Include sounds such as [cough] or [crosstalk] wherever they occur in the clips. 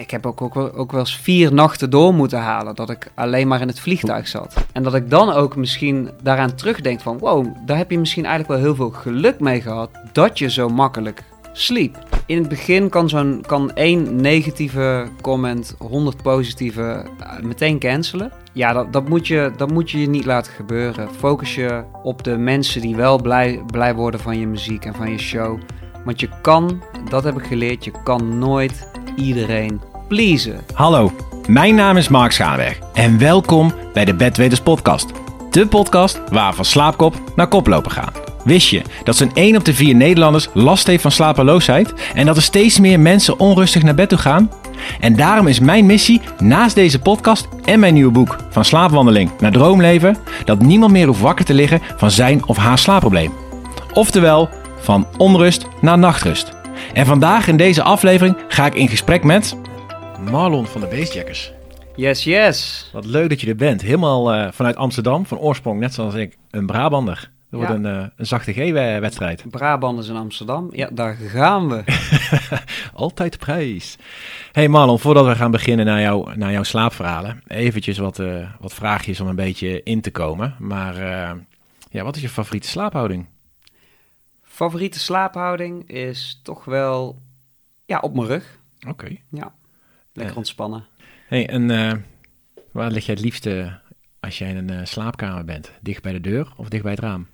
ik heb ook, ook, wel, eens vier nachten door moeten halen. Dat ik alleen maar in het vliegtuig zat. En dat ik dan ook misschien daaraan terugdenk van... Wow, daar heb je misschien eigenlijk wel heel veel geluk mee gehad. Dat je zo makkelijk sliep. In het begin kan, zo'n, kan één negatieve comment 100 positieve eh, meteen cancelen. Ja, dat, dat, moet je, dat moet je niet laten gebeuren. Focus je op de mensen die wel blij, blij worden van je muziek en van je show. Want je kan, dat heb ik geleerd, je kan nooit iedereen Hallo, mijn naam is Mark Schaanberg en welkom bij de Bedweters podcast. De podcast waar we van slaapkop naar koplopen gaan. Wist je dat zo'n 1 op de 4 Nederlanders last heeft van slapeloosheid en dat er steeds meer mensen onrustig naar bed toe gaan? En daarom is mijn missie naast deze podcast en mijn nieuwe boek Van slaapwandeling naar droomleven dat niemand meer hoeft wakker te liggen van zijn of haar slaapprobleem. Oftewel, van onrust naar nachtrust. En vandaag in deze aflevering ga ik in gesprek met Marlon van de Beestjackers. Yes, yes. Wat leuk dat je er bent. Helemaal eh, vanuit Amsterdam, van oorsprong net zoals ik, een Brabander. Dat wordt een, eh, een zachte G-wedstrijd. Brabanders in Amsterdam. Ja, daar gaan we. [laughs] Altijd prijs. Hey Marlon, voordat we gaan beginnen naar, jou, naar jouw slaapverhalen, eventjes wat, eh, wat vraagjes om een beetje in te komen. Maar ja, wat is je favoriete slaaphouding? Favoriete slaaphouding is toch wel ja, op mijn rug. Oké. Ja, lekker ontspannen. Hey, en uh, waar lig jij het liefste als jij in een slaapkamer bent? Dicht bij de deur of dicht bij het raam?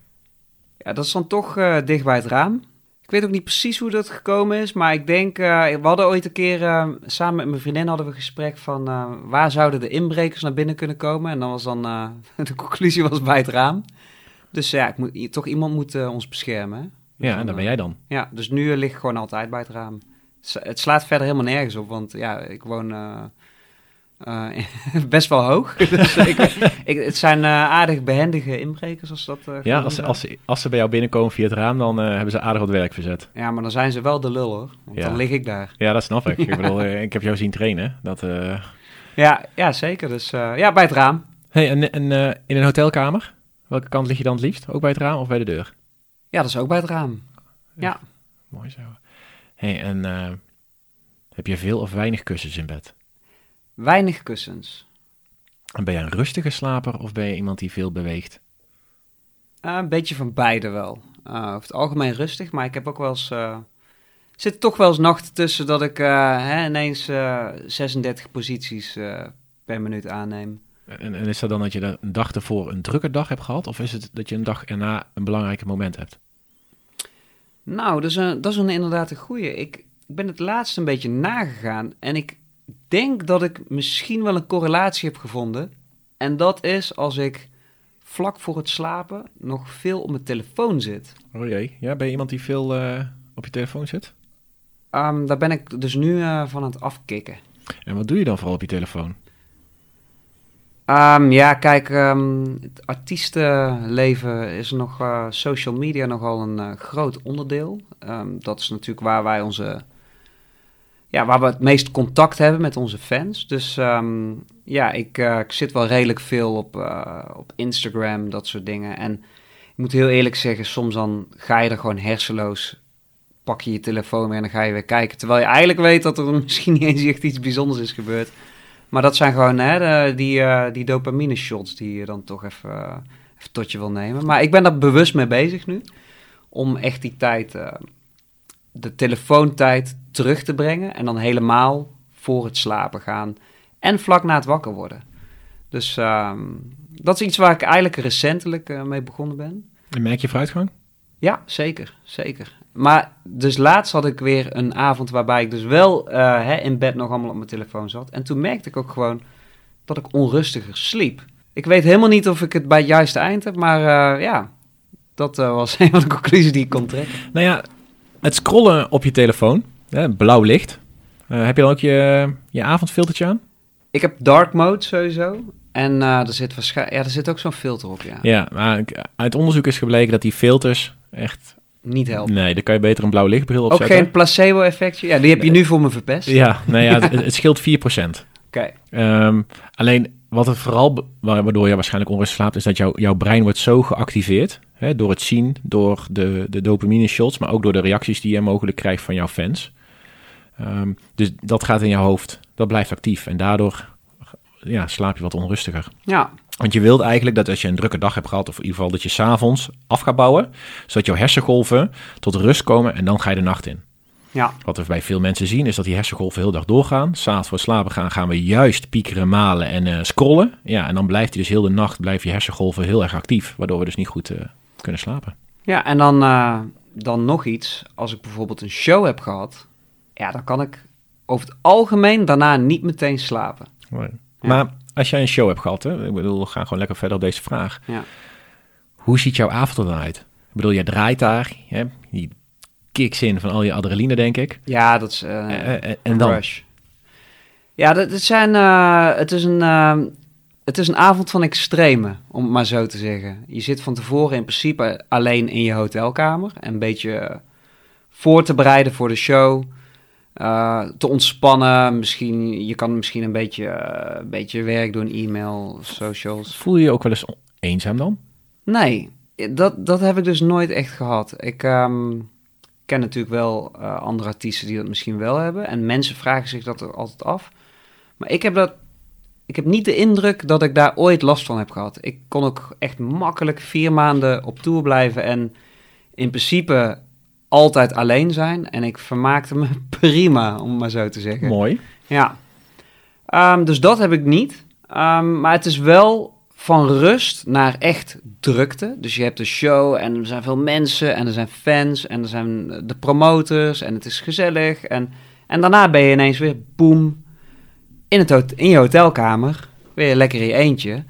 Ja, dat is dan toch uh, dicht bij het raam. Ik weet ook niet precies hoe dat gekomen is, maar ik denk, uh, we hadden ooit een keer, samen met mijn vriendin hadden we een gesprek van waar zouden de inbrekers naar binnen kunnen komen? En dan was dan, [laughs] de conclusie was bij het raam. Dus ja, ik moet, toch iemand moet ons beschermen. Hè? Ja, en daar ben jij dan. Ja, dus nu lig ik gewoon altijd bij het raam. Het slaat verder helemaal nergens op, want ja, ik woon uh, uh, [laughs] best wel hoog. [laughs] dus ik, ik, het zijn uh, aardig behendige inbrekers als dat... ja, als, als, ze, als ze bij jou binnenkomen via het raam, dan hebben ze aardig wat werk verzet. Ja, maar dan zijn ze wel de lul hoor, want ja. dan lig ik daar. Ja, dat snap ik. ik, [laughs] bedoel, ik heb jou zien trainen. Dat, ja, ja, zeker. Dus ja, bij het raam. Hey, en, en in een hotelkamer? Welke kant lig je dan het liefst? Ook bij het raam of bij de deur? Ja, dat is ook bij het raam. Ja. Mooi zo. Hey, en uh, heb je veel of weinig kussens in bed? Weinig kussens. En ben je een rustige slaper of ben je iemand die veel beweegt? Uh, een beetje van beide wel. Uh, over het algemeen rustig, maar ik heb ook wel eens... zit toch wel eens nachten tussen dat ik hè, ineens 36 posities per minuut aanneem. En, en, is dat dan dat je een dag ervoor een drukke dag hebt gehad? Of is het dat je een dag erna een belangrijk moment hebt? Nou, dat is, een, dat is een, inderdaad een goeie. Ik, ik ben het laatst een beetje nagegaan. En ik denk dat ik misschien wel een correlatie heb gevonden. En dat is als ik vlak voor het slapen nog veel op mijn telefoon zit. Oh jee, ja, ben je iemand die veel uh, op je telefoon zit? Um, daar ben ik dus nu uh, van aan het afkicken. En wat doe je dan vooral op je telefoon? Um, ja, kijk, um, het artiestenleven is nog uh, social media nogal een uh, groot onderdeel. Um, dat is natuurlijk waar wij onze, ja, waar we het meest contact hebben met onze fans. Dus ja, ik, uh, ik, zit wel redelijk veel op, op Instagram, dat soort dingen. En ik moet heel eerlijk zeggen, soms dan ga je er gewoon hersenloos, pak je je telefoon weer en dan ga je weer kijken. Terwijl je eigenlijk weet dat er [laughs] misschien niet eens echt iets bijzonders is gebeurd. Maar dat zijn gewoon hè, de, die, uh, die dopamine shots die je dan toch even, uh, even, tot je wil nemen. Maar ik ben daar bewust mee bezig nu. Om echt die tijd, uh, de telefoontijd terug te brengen. En dan helemaal voor het slapen gaan. En vlak na het wakker worden. Dus ehm, dat is iets waar ik eigenlijk recentelijk mee begonnen ben. En merk je vooruitgang? Ja, zeker. Zeker. Maar dus laatst had ik weer een avond waarbij ik dus wel uh, hè, in bed nog allemaal op mijn telefoon zat. En toen merkte ik ook gewoon dat ik onrustiger sliep. Ik weet helemaal niet of ik het bij het juiste eind heb, maar uh, ja, dat uh, was [laughs] een van de conclusies die ik kon trekken. Nou ja, het scrollen op je telefoon, hè, blauw licht. heb je dan ook je, je avondfiltertje aan? Ik heb dark mode sowieso. En er, zit waarschijnlijk, ja, er zit ook zo'n filter op, ja. Ja, maar uit onderzoek is gebleken dat die filters echt niet helpen. Nee, dan kan je beter een blauw lichtbril op Ook geen placebo-effectje? Ja, die heb je nu voor me verpest. Ja, nou ja, [laughs] het, het scheelt 4%. Oké. Okay. Um, alleen wat het vooral, waardoor je waarschijnlijk onrustig slaapt, is dat jouw jouw brein wordt zo geactiveerd. Hè, door het zien, door de, de dopamine shots, maar ook door de reacties die je mogelijk krijgt van jouw fans. Um, dus dat gaat in je hoofd dat blijft actief. En daardoor ja, slaap je wat onrustiger. Ja, Want je wilt eigenlijk dat als je een drukke dag hebt gehad, of in ieder geval dat je s'avonds af gaat bouwen, zodat jouw hersengolven tot rust komen en dan ga je de nacht in. ja, Wat we bij veel mensen zien, is dat die hersengolven heel dag doorgaan. S'avonds voor slapen gaan, gaan we juist piekeren, malen en eh, scrollen. Ja, en dan blijft hij dus heel de nacht, blijft je hersengolven heel erg actief, waardoor we dus niet goed eh, kunnen slapen. ja. En dan, eh, dan nog iets. Als ik bijvoorbeeld een show heb gehad, ja, dan kan ik over het algemeen daarna niet meteen slapen. Ja. Maar als jij een show hebt gehad, hè, ik bedoel, we gaan gewoon lekker verder op deze vraag. Ja. Hoe ziet jouw avond er dan uit? Ik bedoel, jij draait daar, hè, die kicks in van al je adrenaline, denk ik. Ja, dat is eh, Eh, eh, en dan? rush. Ja, dat, het, zijn, het, is een, het is een avond van extreme, om het maar zo te zeggen. Je zit van tevoren in principe alleen in je hotelkamer. En een beetje voor te bereiden voor de show. Eh, te ontspannen. Misschien, je kan misschien een beetje, eh, een beetje werk doen, e-mail, socials. Voel je je ook wel eens eenzaam dan? Nee, dat, dat heb ik dus nooit echt gehad. Ik ehm, ken natuurlijk wel eh, andere artiesten die dat misschien wel hebben. En mensen vragen zich dat er altijd af. Maar ik heb, dat, ik heb niet de indruk dat ik daar ooit last van heb gehad. Ik kon ook echt makkelijk vier maanden op tour blijven. En in principe altijd alleen zijn. En ik vermaakte me [laughs] prima, om maar zo te zeggen. Mooi. Ja, Ehm, dus dat heb ik niet. Ehm, maar het is wel van rust naar echt drukte. Dus je hebt de show en er zijn veel mensen en er zijn fans en er zijn de promoters en het is gezellig. En, en daarna ben je ineens weer boem in, het in je hotelkamer, weer lekker in je eentje.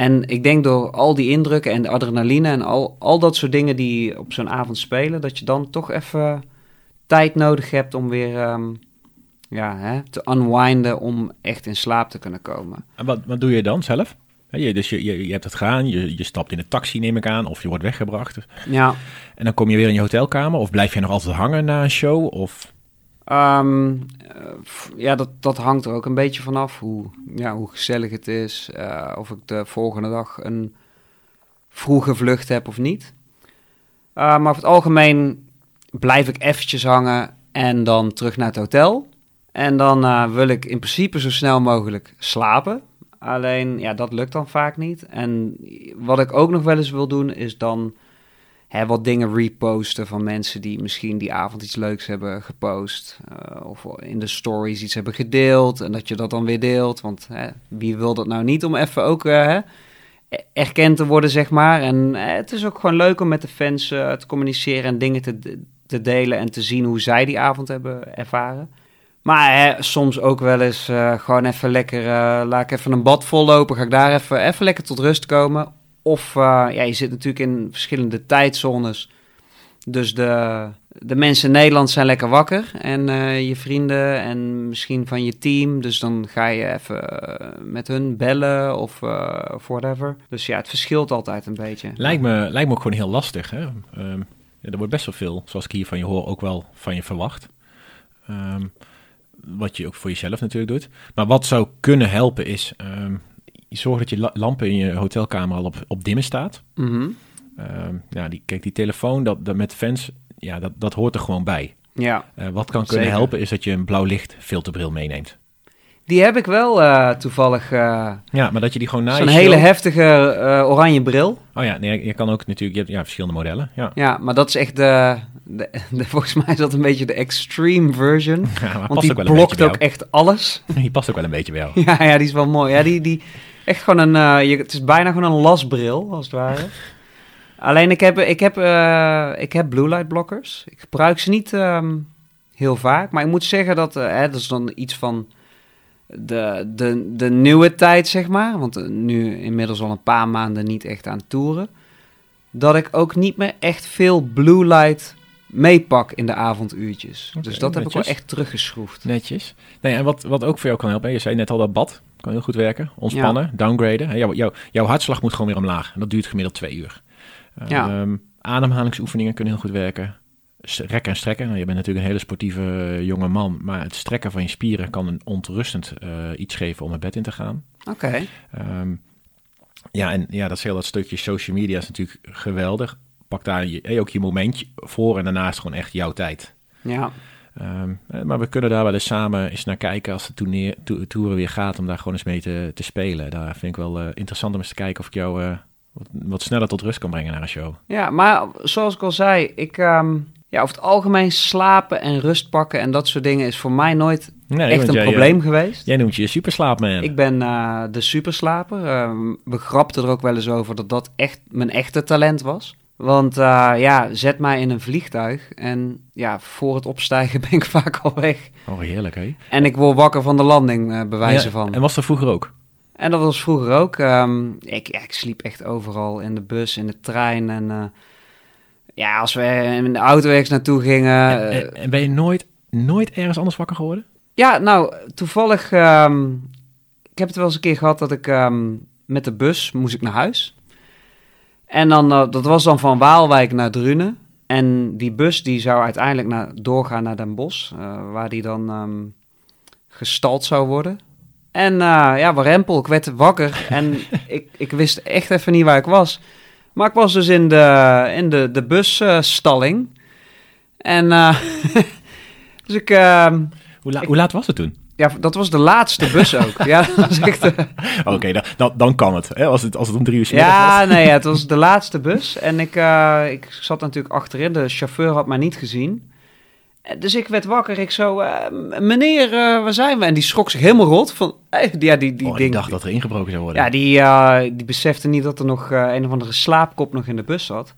En ik denk door al die indrukken en de adrenaline en al, al dat soort dingen die op zo'n avond spelen, dat je dan toch even tijd nodig hebt om weer ehm, ja, hè, te unwinden om echt in slaap te kunnen komen. En wat, wat doe je dan zelf? Je, dus je, je, je hebt het gedaan, je, je stapt in een taxi, neem ik aan, of je wordt weggebracht. Ja, En dan kom je weer in je hotelkamer, of blijf je nog altijd hangen na een show? Of... ehm, eh, ja dat, dat hangt er ook een beetje vanaf hoe, ja, hoe gezellig het is. eh, of ik de volgende dag een vroege vlucht heb of niet. Eh, maar over het algemeen blijf ik eventjes hangen en dan terug naar het hotel. En dan wil ik in principe zo snel mogelijk slapen. Alleen, ja, dat lukt dan vaak niet. En wat ik ook nog wel eens wil doen, is dan hè, wat dingen reposten van mensen die misschien die avond iets leuks hebben gepost. eh, of in de stories iets hebben gedeeld. En dat je dat dan weer deelt. Want hè, wie wil dat nou niet om even ook eh, erkend te worden, zeg maar. En eh, het is ook gewoon leuk om met de fans te communiceren en dingen te, delen en te zien hoe zij die avond hebben ervaren. Maar hè, soms ook wel eens gewoon even lekker, laat ik even een bad vollopen, ga ik daar even, even lekker tot rust komen. Of eh, ja, je zit natuurlijk in verschillende tijdzones. Dus de, de mensen in Nederland zijn lekker wakker. En eh, je vrienden en misschien van je team. Dus dan ga je even eh, met hun bellen of, whatever. Dus ja, het verschilt altijd een beetje. Lijkt me, lijkt me ook gewoon heel lastig. Hè? Ehm, er wordt best wel veel, zoals ik hier van je hoor, ook wel van je verwacht. Ehm, wat je ook voor jezelf natuurlijk doet. Maar wat zou kunnen helpen is, ehm, zorg dat je la- lampen in je hotelkamer al op, op dimmen staat. Ehm, ja, die, kijk, die telefoon dat, dat met fans, ja, dat, dat hoort er gewoon bij. Ja, Eh, wat kan kunnen Zeker. helpen is dat je een blauw licht filterbril meeneemt. die heb ik wel eh, toevallig. eh Ja, maar dat je die gewoon na Zo'n je hele heftige oranje bril. Oh ja, nee, je kan ook natuurlijk, je hebt ja, verschillende modellen. Ja, Ja, maar dat is echt de, de, de- Volgens mij is dat een beetje de extreme version. [laughs] ja Want die ook wel een blokt ook echt alles. [laughs] Die past ook wel een beetje bij jou. [laughs] Ja, ja, die is wel mooi. Ja, die, die echt gewoon een. eh, je, het is bijna gewoon een lasbril, als het ware. [laughs] Alleen ik heb, ik heb, eh, ik heb blue light blockers. Ik gebruik ze niet ehm, heel vaak. Maar ik moet zeggen dat. eh, hè, dat is dan iets van. De, de, de nieuwe tijd, zeg maar. Want nu inmiddels al een paar maanden niet echt aan toeren. Dat ik ook niet meer echt veel blue light meepak in de avonduurtjes. Dus dat heb ik wel echt teruggeschroefd. Netjes. Nee, en wat, wat ook voor jou kan helpen, je zei net al dat bad, kan heel goed werken. Ontspannen, downgraden. Jouw, jouw, jouw hartslag moet gewoon weer omlaag. En dat duurt gemiddeld twee uur. Ja. Ehm, ademhalingsoefeningen kunnen heel goed werken. Rekken en strekken. Nou, je bent natuurlijk een hele sportieve eh, jonge man. Maar het strekken van je spieren kan een ontrustend eh, iets geven om het bed in te gaan. Oké. Ehm, ja, en ja, dat is heel dat stukje social media is natuurlijk geweldig. Pak daar je, eh, ook je momentje voor en daarna is het gewoon echt jouw tijd. Ja. Ehm, eh, maar we kunnen daar wel eens samen eens naar kijken als de toerneer, to toeren weer gaat, om daar gewoon eens mee te, te spelen. Daar vind ik wel uh, interessant om eens te kijken of ik jou uh, wat, wat, sneller tot rust kan brengen naar een show. Ja, maar zoals ik al zei, ik, um, ja, over het algemeen slapen en rust pakken en dat soort dingen is voor mij nooit nee, echt een jij, probleem geweest. Jij noemt je superslaapman. Ik ben uh, de superslaper. Uh, we grapten er ook wel eens over dat dat echt mijn echte talent was. Want uh, ja, zet mij in een vliegtuig en ja, voor het opstijgen [laughs] ben ik vaak al weg. Oh, heerlijk hè? En ik word wakker van de landing, uh, bewijzen ja, van. En was dat vroeger ook? En dat was vroeger ook. Um, ik, ja, ik sliep echt overal, in de bus, in de trein en... Uh, ja, als we in de auto ergens naartoe gingen... En, en, ben je nooit, nooit ergens anders wakker geworden? Ja, nou, toevallig... Um, ik heb het wel eens een keer gehad dat ik um, met de bus moest ik naar huis. En dan, uh, dat was dan van Waalwijk naar Drunen. En die bus die zou uiteindelijk naar, doorgaan naar Den Bosch, uh, waar die dan um, gestald zou worden. En uh, ja, warempel, ik werd wakker [laughs] en ik, ik wist echt even niet waar ik was. Maar ik was dus in de, in de, de busstalling. en [laughs] dus ik... Ehm, hoe, la ik, hoe laat was het toen? Ja, dat was de laatste bus ook. ja, echt... [laughs] Oké, dan, dan, dan, kan het, hè? Als, het, als het om drie uur ja, was. nee, ja, het [laughs] was de laatste bus. En ik, uh, ik zat natuurlijk achterin. De chauffeur had mij niet gezien. Dus ik werd wakker. Ik zo, uh, meneer, uh, waar zijn we? En die schrok zich helemaal rot. Van, ja, die, die, oh, die dacht dat er ingebroken zou worden. Ja, die, die besefte niet dat er nog een of andere slaapkop nog in de bus zat.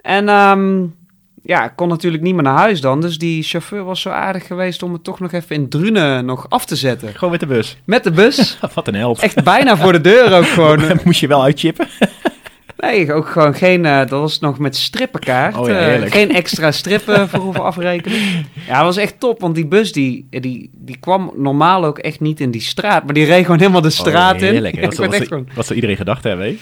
En... Um, ja, ik kon natuurlijk niet meer naar huis dan. Dus die chauffeur was zo aardig geweest om het toch nog even in Drunen nog af te zetten. Gewoon met de bus? Met de bus. [laughs] Wat een help. Echt bijna voor de deur ook gewoon. [laughs] Moest je wel uitchippen? [laughs] nee, ook gewoon geen... Uh, dat was nog met strippenkaart. Oh, ja, uh, geen extra strippen voor hoeven afrekenen. Ja, dat was echt top. Want die bus die, die, die kwam normaal ook echt niet in die straat. Maar die reed gewoon helemaal de oh, straat oh, heerlijk, in. Wat, zou iedereen gedacht hebben,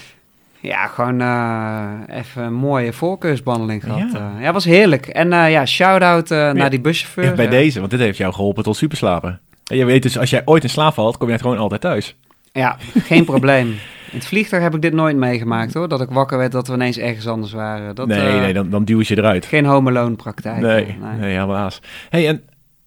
ja, gewoon uh, even een mooie voorkeursbehandeling gehad. Ja, uh, ja was heerlijk. En uh, ja, shout-out naar die buschauffeur. bij deze, want dit heeft jou geholpen tot superslapen. En je weet dus, als jij ooit in slaap valt, kom je gewoon altijd thuis. Ja, geen [laughs] probleem. In het vliegtuig heb ik dit nooit meegemaakt hoor. Dat ik wakker werd dat we ineens ergens anders waren. Dat, nee, nee, dan, dan duw je eruit. Geen home praktijk. Nee, nee, nee helaas. hey, en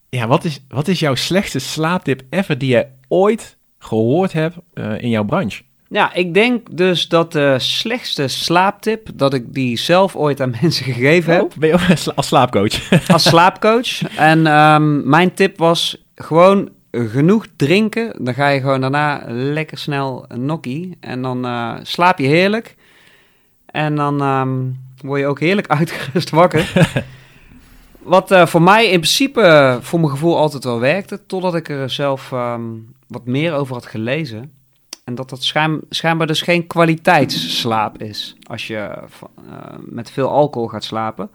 ja, wat, is, wat is jouw slechtste slaaptip ever die je ooit gehoord hebt in jouw branche? Ja, ik denk dus dat de slechtste slaaptip, dat ik die zelf ooit aan [laughs] mensen gegeven heb. Oh, ben je als slaapcoach? [laughs] Als slaapcoach. En um, mijn tip was gewoon genoeg drinken. Dan ga je gewoon daarna lekker snel een nokkie. En dan uh, slaap je heerlijk. En dan um, word je ook heerlijk [laughs] uitgerust wakker. Wat uh, voor mij in principe, voor mijn gevoel, altijd wel werkte. Totdat ik er zelf um, wat meer over had gelezen. En dat dat schijn, schijnbaar dus geen kwaliteitsslaap is als je uh, met veel alcohol gaat slapen.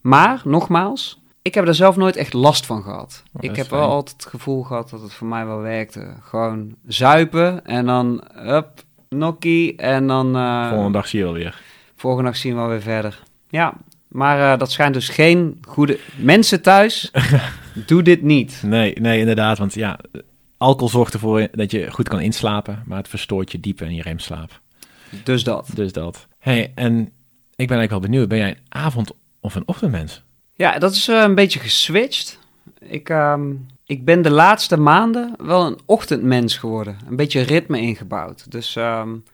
Maar, nogmaals, ik heb er zelf nooit echt last van gehad. Oh, ik heb wel altijd het gevoel gehad dat het voor mij wel werkte. Gewoon zuipen en dan, up, nokkie en dan... Uh, volgende dag zie je alweer. Volgende dag zien we alweer verder. Ja, maar uh, dat schijnt dus geen goede... Mensen thuis, [laughs] doe dit niet. Nee, nee, inderdaad, want ja alcohol zorgt ervoor dat je goed kan inslapen, maar het verstoort je diepe en je remslaap. Dus dat. Dus dat. hey, en ik ben eigenlijk wel benieuwd, ben jij een avond- of een ochtendmens? Ja, dat is uh, een beetje geswitcht. Ik, uh, ik ben de laatste maanden wel een ochtendmens geworden. Een beetje ritme ingebouwd. Dus, um,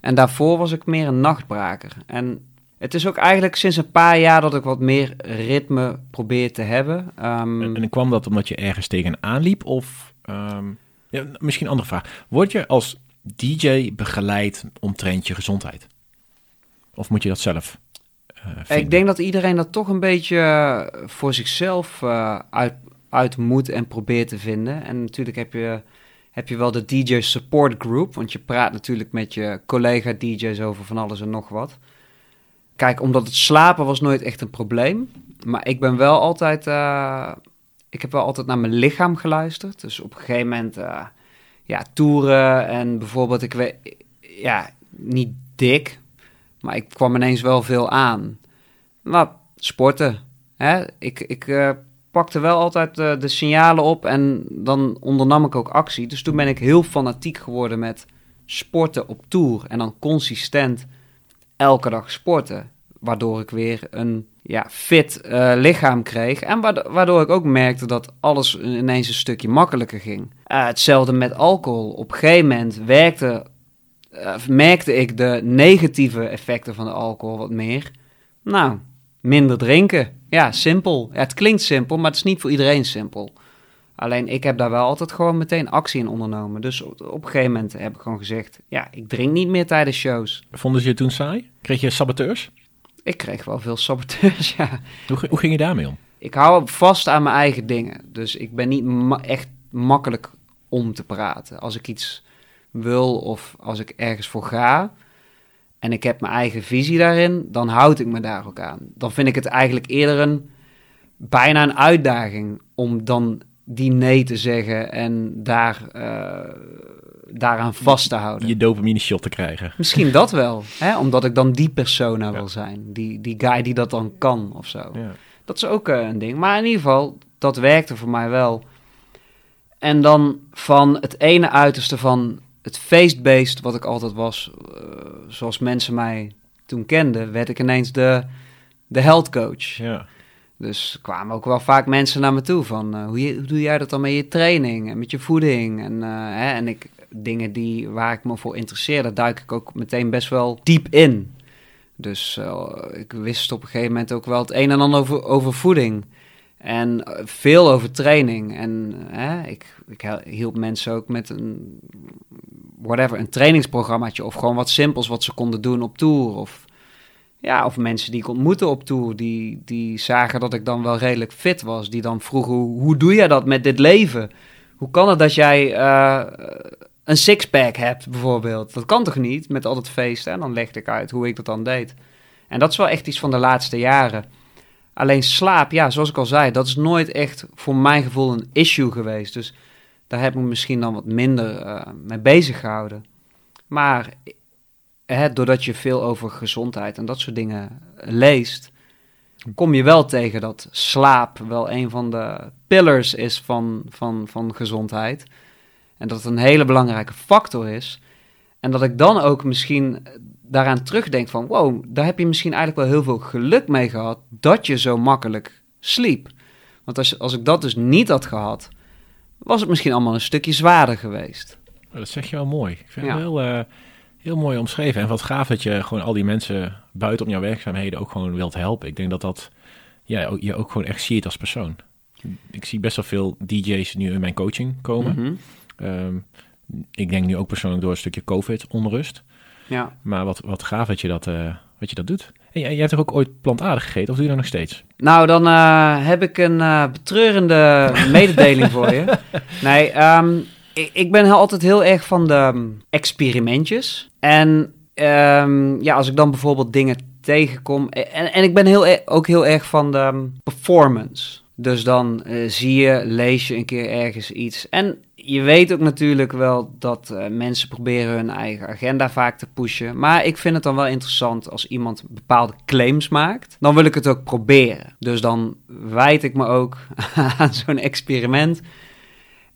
en daarvoor was ik meer een nachtbraker. En het is ook eigenlijk sinds een paar jaar dat ik wat meer ritme probeer te hebben. Um, en, en kwam dat omdat je ergens tegenaan liep? Of Um, ja, misschien een andere vraag. Word je als DJ begeleid omtrent je gezondheid? Of moet je dat zelf uh, Ik denk dat iedereen dat toch een beetje eh, voor zichzelf uh, uit, uit moet en probeert te vinden. En natuurlijk heb je, heb je wel de DJ Support Group, want je praat natuurlijk met je collega DJ's over van alles en nog wat. Kijk, omdat het slapen was nooit echt een probleem. Maar ik ben wel altijd uh, ik heb wel altijd naar mijn lichaam geluisterd. Dus op een gegeven moment, uh, ja, toeren en bijvoorbeeld, ik weet, ja, niet dik, maar ik kwam ineens wel veel aan. Maar sporten, hè, ik, ik uh, pakte wel altijd uh, de signalen op en dan ondernam ik ook actie. Dus toen ben ik heel fanatiek geworden met sporten op tour en dan consistent elke dag sporten. Waardoor ik weer een ja, fit eh, lichaam kreeg. En waardo- waardoor ik ook merkte dat alles ineens een stukje makkelijker ging. Eh, hetzelfde met alcohol. Op een gegeven moment eh, merkte ik de negatieve effecten van de alcohol wat meer. Nou, minder drinken. Ja, simpel. Ja, het klinkt simpel, maar het is niet voor iedereen simpel. Alleen ik heb daar wel altijd gewoon meteen actie in ondernomen. Dus op, op een gegeven moment heb ik gewoon gezegd: ja, ik drink niet meer tijdens shows. Vonden ze je toen saai? Kreeg je saboteurs? Ik kreeg wel veel saboteurs, [laughs] ja. Hoe, hoe ging je daarmee om? Ik hou vast aan mijn eigen dingen. Dus ik ben niet ma- echt makkelijk om te praten. Als ik iets wil of als ik ergens voor ga en ik heb mijn eigen visie daarin, dan houd ik me daar ook aan. Dan vind ik het eigenlijk eerder een bijna een uitdaging om dan die nee te zeggen en daar, eh, daaraan vast te houden. Je dopamine shot te krijgen. Misschien dat wel, [laughs] hè? omdat ik dan die persona Ja. wil zijn. Die, die guy die dat dan kan of zo. Ja. Dat is ook eh, een ding. Maar in ieder geval, dat werkte voor mij wel. En dan van het ene uiterste van het feestbeest wat ik altijd was, eh, zoals mensen mij toen kenden, werd ik ineens de, de healthcoach. Ja. Dus kwamen ook wel vaak mensen naar me toe van eh, hoe, hoe doe jij dat dan met je training en met je voeding? En, eh, hè, en ik, dingen die, waar ik me voor interesseerde, duik ik ook meteen best wel diep in. Dus eh, ik wist op een gegeven moment ook wel het een en ander over, over voeding. En veel over training. En hè, ik, ik hielp mensen ook met een, whatever, een trainingsprogrammaatje. Of gewoon wat simpels wat ze konden doen op tour. Of, ja, of mensen die ik ontmoette op tour, die, die zagen dat ik dan wel redelijk fit was. Die dan vroegen, hoe, doe jij dat met dit leven? Hoe kan het dat jij eh, een sixpack hebt, bijvoorbeeld? Dat kan toch niet, met al dat feesten? En dan legde ik uit hoe ik dat dan deed. En dat is wel echt iets van de laatste jaren. Alleen slaap, ja, zoals ik al zei, dat is nooit echt voor mijn gevoel een issue geweest. Dus daar heb ik me misschien dan wat minder eh, mee bezig gehouden. Maar hè, doordat je veel over gezondheid en dat soort dingen leest, kom je wel tegen dat slaap wel een van de pillars is van, van, van gezondheid. En dat het een hele belangrijke factor is. En dat ik dan ook misschien daaraan terugdenk van... wow, daar heb je misschien eigenlijk wel heel veel geluk mee gehad... dat je zo makkelijk sliep. Want als, als ik dat dus niet had gehad... was het misschien allemaal een stukje zwaarder geweest. Dat zeg je wel mooi. Ik vind Ja. het heel, eh, heel mooi omschreven. En wat gaaf dat je gewoon al die mensen buiten jouw werkzaamheden ook gewoon wilt helpen. Ik denk dat dat ja, ook- je ook gewoon echt ziet als persoon. Ik zie best wel veel DJ's nu in mijn coaching komen. Mhm. Ehm, ik denk nu ook persoonlijk door een stukje COVID-onrust. Ja. Maar wat, wat gaaf dat je dat, eh, wat je dat doet. En jij, jij hebt toch ook ooit plantaardig gegeten? Of doe je dat nog steeds? Nou, dan eh, heb ik een eh, betreurende mededeling voor je. [laughs] Nee, ehm, ik, ben altijd heel erg van de ehm, experimentjes. En ehm, ja, als ik dan bijvoorbeeld dingen tegenkom... En, en ik ben heel, e- ook heel erg van de ehm, performance. Dus dan eh, zie je, lees je een keer ergens iets. En je weet ook natuurlijk wel dat eh, mensen proberen hun eigen agenda vaak te pushen. Maar ik vind het dan wel interessant als iemand bepaalde claims maakt. Dan wil ik het ook proberen. Dus dan wijd ik me ook [laughs] aan zo'n experiment.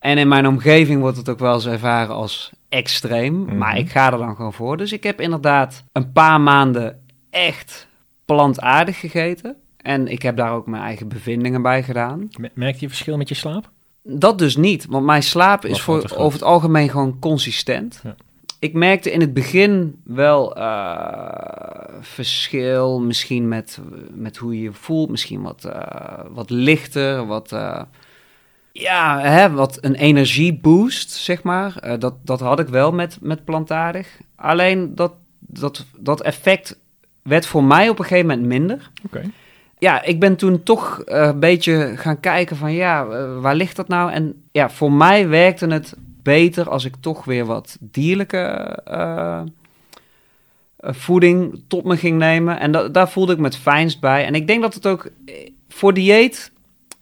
En in mijn omgeving wordt het ook wel eens ervaren als extreem. Mhm. Maar ik ga er dan gewoon voor. Dus ik heb inderdaad een paar maanden echt plantaardig gegeten. En ik heb daar ook mijn eigen bevindingen bij gedaan. Me- Merk je verschil met je slaap? Dat dus niet, want mijn slaap is voor, er over het algemeen gewoon consistent. Ja. Ik merkte in het begin wel eh, verschil, misschien met, met hoe je je voelt, misschien wat, eh, wat lichter, wat, eh, ja, hè, wat een energieboost, zeg maar. Eh, dat, dat had ik wel met, met plantaardig. Alleen dat, dat, dat effect werd voor mij op een gegeven moment minder Oké. ja, ik ben toen toch eh, een beetje gaan kijken van ja, eh, waar ligt dat nou? En ja, voor mij werkte het beter als ik toch weer wat dierlijke voeding tot me ging nemen. En da- daar voelde ik me het fijnst bij. En ik denk dat het ook voor dieet,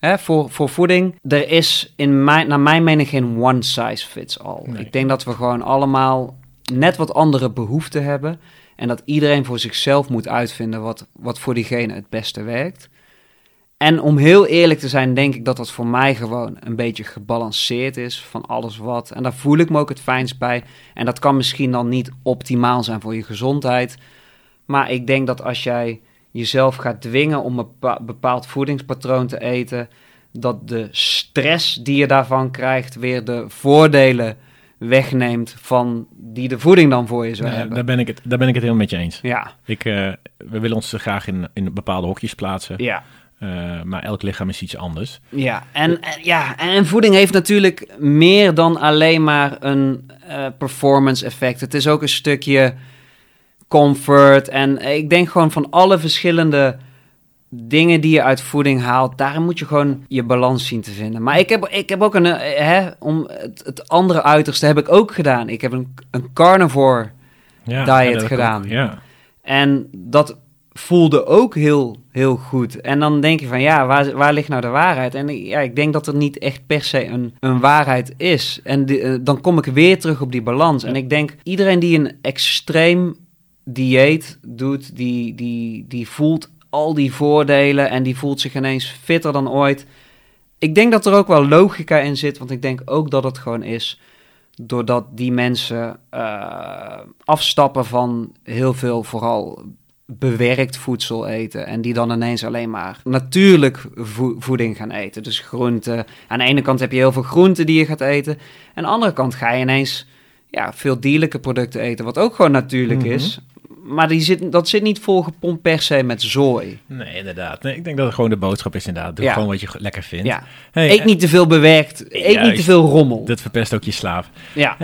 hè, voor, voor voeding, er is in mijn, naar mijn mening geen one size fits all. Nee. Ik denk dat we gewoon allemaal net wat andere behoeften hebben. En dat iedereen voor zichzelf moet uitvinden wat, wat voor diegene het beste werkt. En om heel eerlijk te zijn, denk ik dat dat voor mij gewoon een beetje gebalanceerd is van alles wat. En daar voel ik me ook het fijnst bij. En dat kan misschien dan niet optimaal zijn voor je gezondheid. Maar ik denk dat als jij jezelf gaat dwingen om een bepa- bepaald voedingspatroon te eten, dat de stress die je daarvan krijgt weer de voordelen wegneemt van die de voeding dan voor je zou Ja, hebben. daar, ben ik het, daar ben ik het helemaal met je eens. Ja, Ik, eh, we willen ons graag in, in bepaalde hokjes plaatsen. ja. eh, maar elk lichaam is iets anders. Ja, en, en- ja, en voeding heeft natuurlijk meer dan alleen maar een eh, performance effect. Het is ook een stukje comfort. En ik denk gewoon van alle verschillende dingen die je uit voeding haalt, daarin moet je gewoon je balans zien te vinden. Maar ik heb, ik heb ook een, eh, hè, om het, het andere uiterste heb ik ook gedaan. Ik heb een, een carnivore Ja, Diet ik gedaan. ook, ja. en dat voelde ook heel, heel goed. En dan denk je van, ja, waar, waar ligt nou de waarheid? En ja, ik denk dat er niet echt per se een, een waarheid is. En die- eh, dan kom ik weer terug op die balans. En ik denk, iedereen die een extreem dieet doet, die, die, die voelt al die voordelen en die voelt zich ineens fitter dan ooit. Ik denk dat er ook wel logica in zit, want ik denk ook dat het gewoon is doordat die mensen eh, afstappen van heel veel vooral bewerkt voedsel eten en die dan ineens alleen maar natuurlijk vo- voeding gaan eten. Dus groenten. Aan de ene kant heb je heel veel groenten die je gaat eten. En aan de andere kant ga je ineens ja, veel dierlijke producten eten, wat ook gewoon natuurlijk Mhm. is. Maar die zit, dat zit niet volgepompt per se met zooi. Nee, inderdaad. Nee, ik denk dat het gewoon de boodschap is inderdaad. Doe Ja. gewoon wat je lekker vindt. Ja. Hey, Eet eh, niet te veel bewerkt. Eet niet te veel rommel. Dat verpest ook je slaaf. Ja.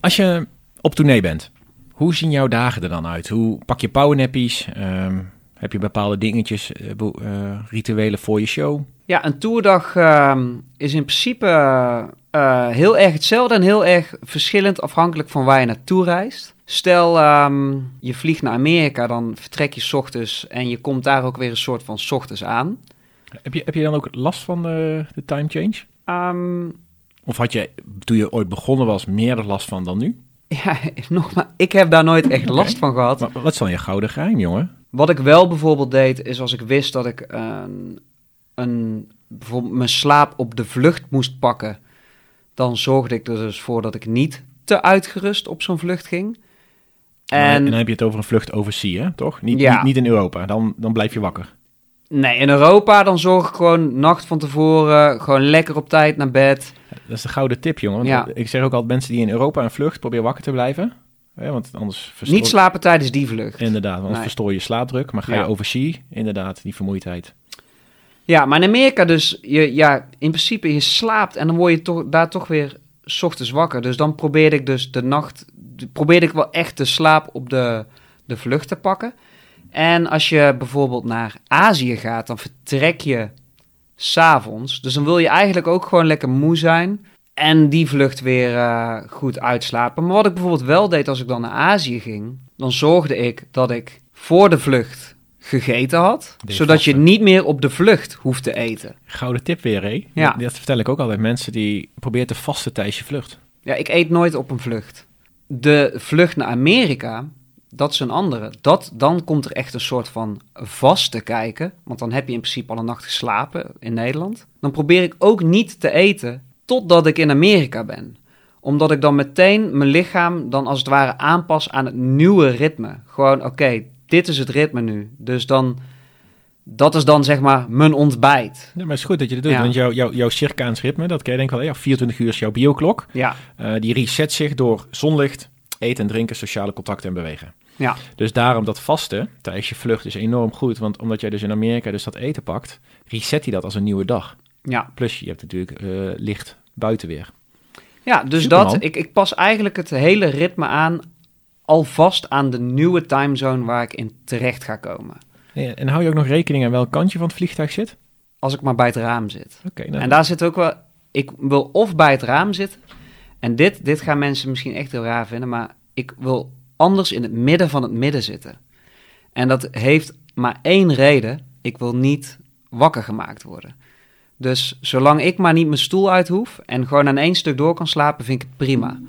Als je op tournee bent, hoe zien jouw dagen er dan uit? Hoe pak je powernappies? Ehm, heb je bepaalde dingetjes, eh, eh, rituelen voor je show? Ja, een toerdag ehm, is in principe eh, heel erg hetzelfde en heel erg verschillend afhankelijk van waar je naartoe reist. Stel, ehm, je vliegt naar Amerika, dan vertrek je 's ochtends en je komt daar ook weer een soort van 's ochtends aan. Heb je, heb je dan ook last van de, de time change? Ehm, Of had je, toen je ooit begonnen was, meer er last van dan nu? [laughs] ja, nogmaals, ik heb daar nooit echt last van gehad. Wat, wat is dan je gouden geheim, jongen? Wat ik wel bijvoorbeeld deed, is als ik wist dat ik een, een, bijvoorbeeld mijn slaap op de vlucht moest pakken, dan zorgde ik er dus voor dat ik niet te uitgerust op zo'n vlucht ging. En, dan heb je het over een vlucht overzee, hè? toch? Niet, Ja. niet, niet in Europa, dan, dan blijf je wakker. nee, in Europa dan zorg ik gewoon nacht van tevoren, gewoon lekker op tijd naar bed. Dat is de gouden tip, jongen. Ja. Ik zeg ook altijd mensen die in Europa een vlucht proberen wakker te blijven. Hè, want anders verstoor Niet slapen tijdens die vlucht. Inderdaad, want anders Nee. verstoor je slaapdruk. Maar ga Ja. je oversea, inderdaad, die vermoeidheid. Ja, maar in Amerika dus, je, ja, in principe je slaapt en dan word je toch, daar toch weer 's ochtends wakker. Dus dan probeerde ik dus de nacht, probeerde ik wel echt de slaap op de, de vlucht te pakken. En als je bijvoorbeeld naar Azië gaat, dan vertrek je s'avonds. Dus dan wil je eigenlijk ook gewoon lekker moe zijn en die vlucht weer eh, goed uitslapen. Maar wat ik bijvoorbeeld wel deed als ik dan naar Azië ging, dan zorgde ik dat ik voor de vlucht gegeten had, zodat je niet meer op de vlucht hoeft te eten. Gouden tip weer, hé? Ja. Dat, dat vertel ik ook altijd mensen die proberen te vasten tijdens je vlucht. Ja, ik eet nooit op een vlucht. De vlucht naar Amerika, dat is een andere. Dat, dan komt er echt een soort van vast te kijken. Want dan heb je in principe al een nacht geslapen in Nederland. Dan probeer ik ook niet te eten totdat ik in Amerika ben. Omdat ik dan meteen mijn lichaam dan als het ware aanpas aan het nieuwe ritme. Gewoon, oké, dit is het ritme nu. Dus dan, dat is dan zeg maar mijn ontbijt. Ja, maar het is goed dat je dat doet, Ja. want jouw, jouw, jouw circaans ritme, dat ken je denk ik wel, ja, 24 uur is jouw bioklok. Ja, Eh, die reset zich door zonlicht, eten en drinken, sociale contacten en bewegen. ja, Dus daarom dat vasten tijdens je vlucht is enorm goed, want omdat jij dus in Amerika dus dat eten pakt, reset hij dat als een nieuwe dag. ja. Plus je hebt natuurlijk eh, licht buiten weer. Ja, dus Superman. dat, ik, ik pas eigenlijk het hele ritme aan, alvast aan de nieuwe timezone waar ik in terecht ga komen. Ja, en hou je ook nog rekening aan welk kantje van het vliegtuig zit? Als ik maar bij het raam zit. Oké, nou, En daar zit ook wel, ik wil of bij het raam zitten, en dit, dit gaan mensen misschien echt heel raar vinden, maar ik wil anders in het midden van het midden zitten. En dat heeft maar één reden, ik wil niet wakker gemaakt worden. Dus zolang ik maar niet mijn stoel uit hoef en gewoon aan één stuk door kan slapen, vind ik het prima.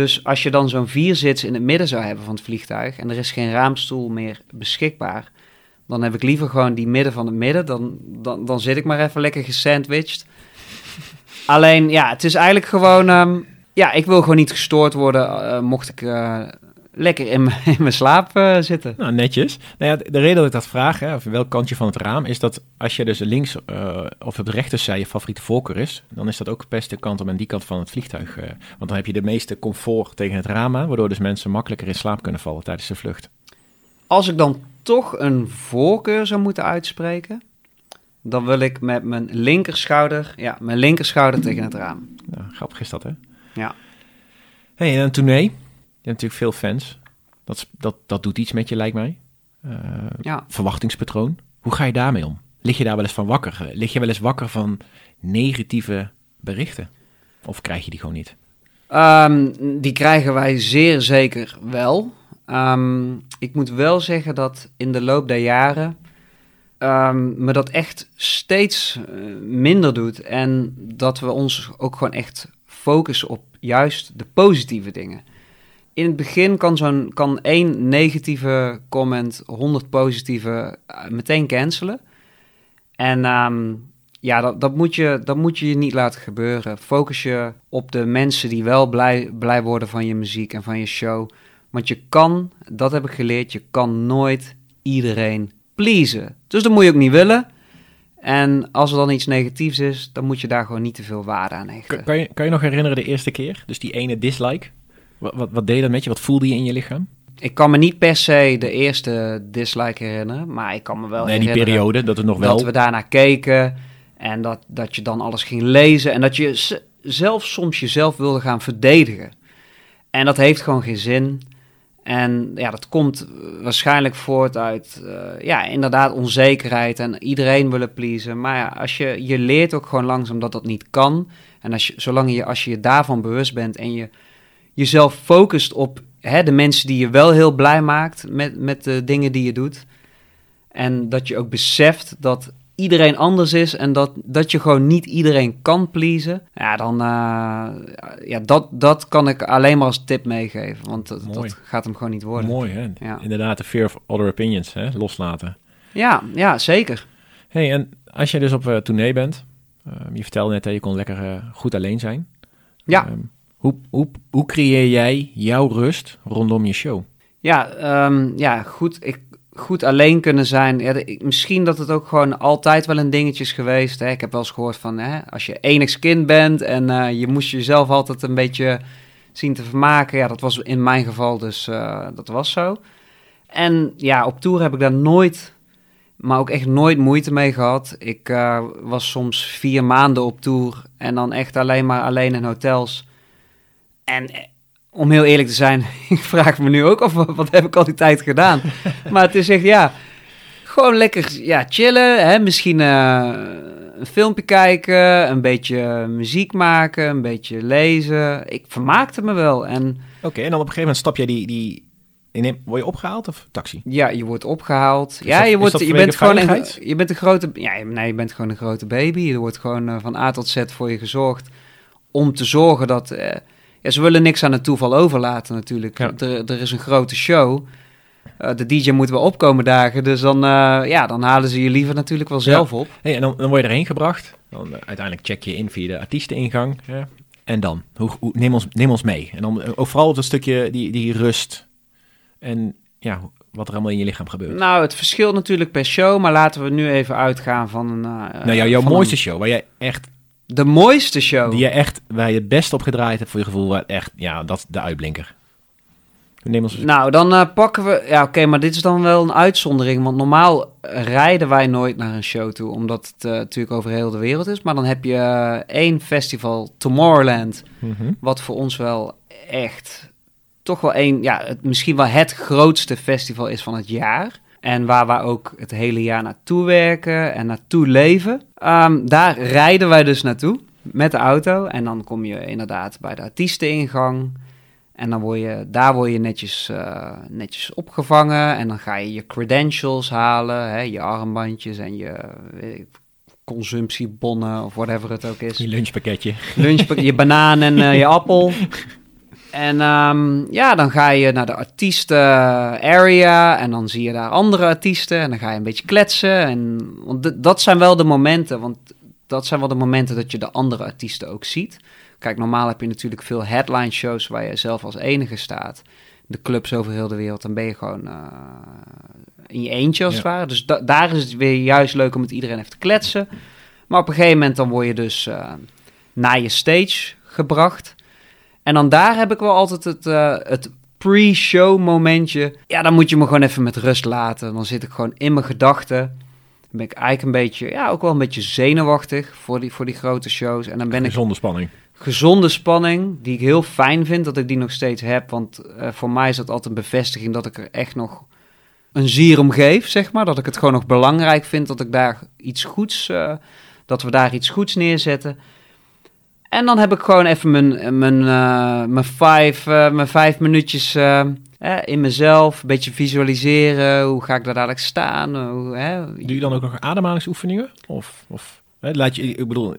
Dus als je dan zo'n vierzits in het midden zou hebben van het vliegtuig en er is geen raamstoel meer beschikbaar, dan heb ik liever gewoon die midden van het midden. Dan, dan, dan zit ik maar even lekker gesandwiched. [laughs] Alleen, ja, het is eigenlijk gewoon... ehm, ja, ik wil gewoon niet gestoord worden, eh, mocht ik... eh, lekker in mijn- in mijn slaap eh, zitten. Nou, netjes. Nou ja, de reden dat ik dat vraag, hè, of welk kantje van het raam, is dat als je dus links eh, of op de rechterzij je favoriete voorkeur is, dan is dat ook best de kant om aan die kant van het vliegtuig. eh, want dan heb je de meeste comfort tegen het raam aan, waardoor dus mensen makkelijker in slaap kunnen vallen tijdens de vlucht. Als ik dan toch een voorkeur zou moeten uitspreken, dan wil ik met mijn linkerschouder, ja, mijn linkerschouder tegen het raam. Nou, grappig is dat, hè? Ja. Hey, en een tournee. Je hebt natuurlijk veel fans. Dat, dat, dat doet iets met je, lijkt mij. Eh, Ja. verwachtingspatroon. Hoe ga je daarmee om? Lig je daar wel eens van wakker? Lig je wel eens wakker van negatieve berichten? Of krijg je die gewoon niet? Ehm, die krijgen wij zeer zeker wel. Ehm, ik moet wel zeggen dat in de loop der jaren ehm, me dat echt steeds eh, minder doet. En dat we ons ook gewoon echt focussen op juist de positieve dingen. In het begin kan, zo'n, kan één negatieve comment 100 positieve eh, meteen cancelen. En ehm, ja, dat, dat, moet je, dat moet je niet laten gebeuren. Focus je op de mensen die wel blij, blij worden van je muziek en van je show. Want je kan, dat heb ik geleerd, je kan nooit iedereen pleasen. Dus dat moet je ook niet willen. En als er dan iets negatiefs is, dan moet je daar gewoon niet te veel waarde aan hechten. Kan, je, kan je nog herinneren de eerste keer? Dus die ene dislike? Wat, wat, wat deed dat met je? Wat voelde je in je lichaam? Ik kan me niet per se de eerste dislike herinneren, maar ik kan me wel nee, die periode, dat het nog wel... dat we daarnaar keken en dat, dat je dan alles ging lezen en dat je zelf soms jezelf wilde gaan verdedigen. En dat heeft gewoon geen zin. En ja, dat komt waarschijnlijk voort uit, eh, ja, inderdaad onzekerheid en iedereen willen pleasen. Maar ja, als je, je leert ook gewoon langzaam dat dat niet kan. En als je, zolang je, als je je daarvan bewust bent en je jezelf focust op hè, de mensen die je wel heel blij maakt met, met de dingen die je doet. En dat je ook beseft dat iedereen anders is en dat, dat je gewoon niet iedereen kan pleasen. Ja, dan uh, ja, dat, dat kan ik alleen maar als tip meegeven. Want dat, gaat hem gewoon niet worden. Mooi, hè? Ja. Inderdaad, de fear of other opinions, hè? Loslaten. Ja, ja, zeker. hey, en als je dus op uh, tournee bent, uh, je vertelde net dat je kon lekker uh, goed alleen zijn. Ja. Um, hoe, hoe, hoe creëer jij jouw rust rondom je show? Ja, um, ja goed. Ik, goed alleen kunnen zijn. Misschien dat het ook gewoon altijd wel een dingetje is geweest. Hè. Ik heb wel eens gehoord van hè, als je enigs kind bent en uh, je moest jezelf altijd een beetje zien te vermaken. Ja, dat was in mijn geval dus, uh, dat was zo. En ja, op tour heb ik daar nooit, maar ook echt nooit moeite mee gehad. Ik uh, was soms vier maanden op tour en dan echt alleen maar alleen in hotels. En om heel eerlijk te zijn, [laughs] ik vraag me nu ook af, wat heb ik al die tijd gedaan? [laughs] maar het is echt, ja, gewoon lekker ja, chillen. Hè? Misschien uh, een filmpje kijken, een beetje muziek maken, een beetje lezen. Ik vermaakte me wel. En, Oké, okay, en dan op een gegeven moment stap jij die... die... Word je opgehaald of taxi? Ja, je wordt opgehaald. Is ja, dat, je, wordt, je bent gewoon een, je bent een grote. Ja, nee, je bent gewoon een grote baby. Er wordt gewoon uh, van A tot Z voor je gezorgd. Om te zorgen dat. Uh, ja, ze willen niks aan het toeval overlaten natuurlijk. Ja. Er, er, is een grote show. Uh, de DJ moet wel opkomen dagen. Dus dan, uh, ja, dan halen ze je liever natuurlijk wel zelf ja. op. Hey, en dan, dan, word je erheen gebracht. Dan, uh, uiteindelijk check je in via de artiesteningang. Ja. En dan? Hoe, hoe, neem, ons, neem ons mee. En dan ook vooral op dat stukje die, die rust. En ja, wat er allemaal in je lichaam gebeurt. Nou, het verschilt natuurlijk per show. Maar laten we nu even uitgaan van een... uh, nou ja, jouw mooiste een... show. Waar jij echt de mooiste show. Die je echt, waar je het best op gedraaid hebt voor je gevoel, waar echt, ja, dat de uitblinker. Neem ons... Nou, dan uh, pakken we, ja oké, okay, maar dit is dan wel een uitzondering, want normaal rijden wij nooit naar een show toe, omdat het uh, natuurlijk over heel de wereld is. Maar dan heb je uh, één festival, Tomorrowland, mm -hmm. wat voor ons wel echt, toch wel één, ja, het, misschien wel het grootste festival is van het jaar. En waar we ook het hele jaar naartoe werken en naartoe leven. Um, daar rijden wij dus naartoe met de auto. En dan kom je inderdaad bij de artiesteningang. En dan word je, daar word je netjes, uh, netjes opgevangen. En dan ga je je credentials halen. Hè, je armbandjes en je ik, consumptiebonnen of whatever het ook is. Je lunchpakketje. Lunchpakketje, je banaan en uh, je appel. [laughs] En um, ja, dan ga je naar de artiesten area en dan zie je daar andere artiesten en dan ga je een beetje kletsen. En, want dat zijn wel de momenten, want dat zijn wel de momenten dat je de andere artiesten ook ziet. Kijk, normaal heb je natuurlijk veel headline shows waar je zelf als enige staat. de clubs over heel de wereld, dan ben je gewoon eh, in je eentje als Ja. het ware. Dus da- daar is het weer juist leuk om met iedereen even te kletsen. Maar op een gegeven moment dan word je dus eh, naar je stage gebracht. En dan daar heb ik wel altijd het, eh, het pre-show momentje. Ja, dan moet je me gewoon even met rust laten. Dan zit ik gewoon in mijn gedachten. Dan ben ik eigenlijk een beetje, ja, ook wel een beetje zenuwachtig voor die, voor die grote shows. En dan ben ik Zonder spanning. gezonde spanning, die ik heel fijn vind dat ik die nog steeds heb. Want eh, voor mij is dat altijd een bevestiging dat ik er echt nog een zier om geef, zeg maar. Dat ik het gewoon nog belangrijk vind dat ik daar iets goeds, eh, dat we daar iets goeds neerzetten. En dan heb ik gewoon even mijn, mijn, eh, mijn, vijf, eh, mijn vijf minuutjes eh, eh, in mezelf. Een beetje visualiseren. Hoe ga ik daar dadelijk staan? Hoe, hè? Doe je dan ook nog ademhalingsoefeningen? Of, of hè, laat je, ik bedoel,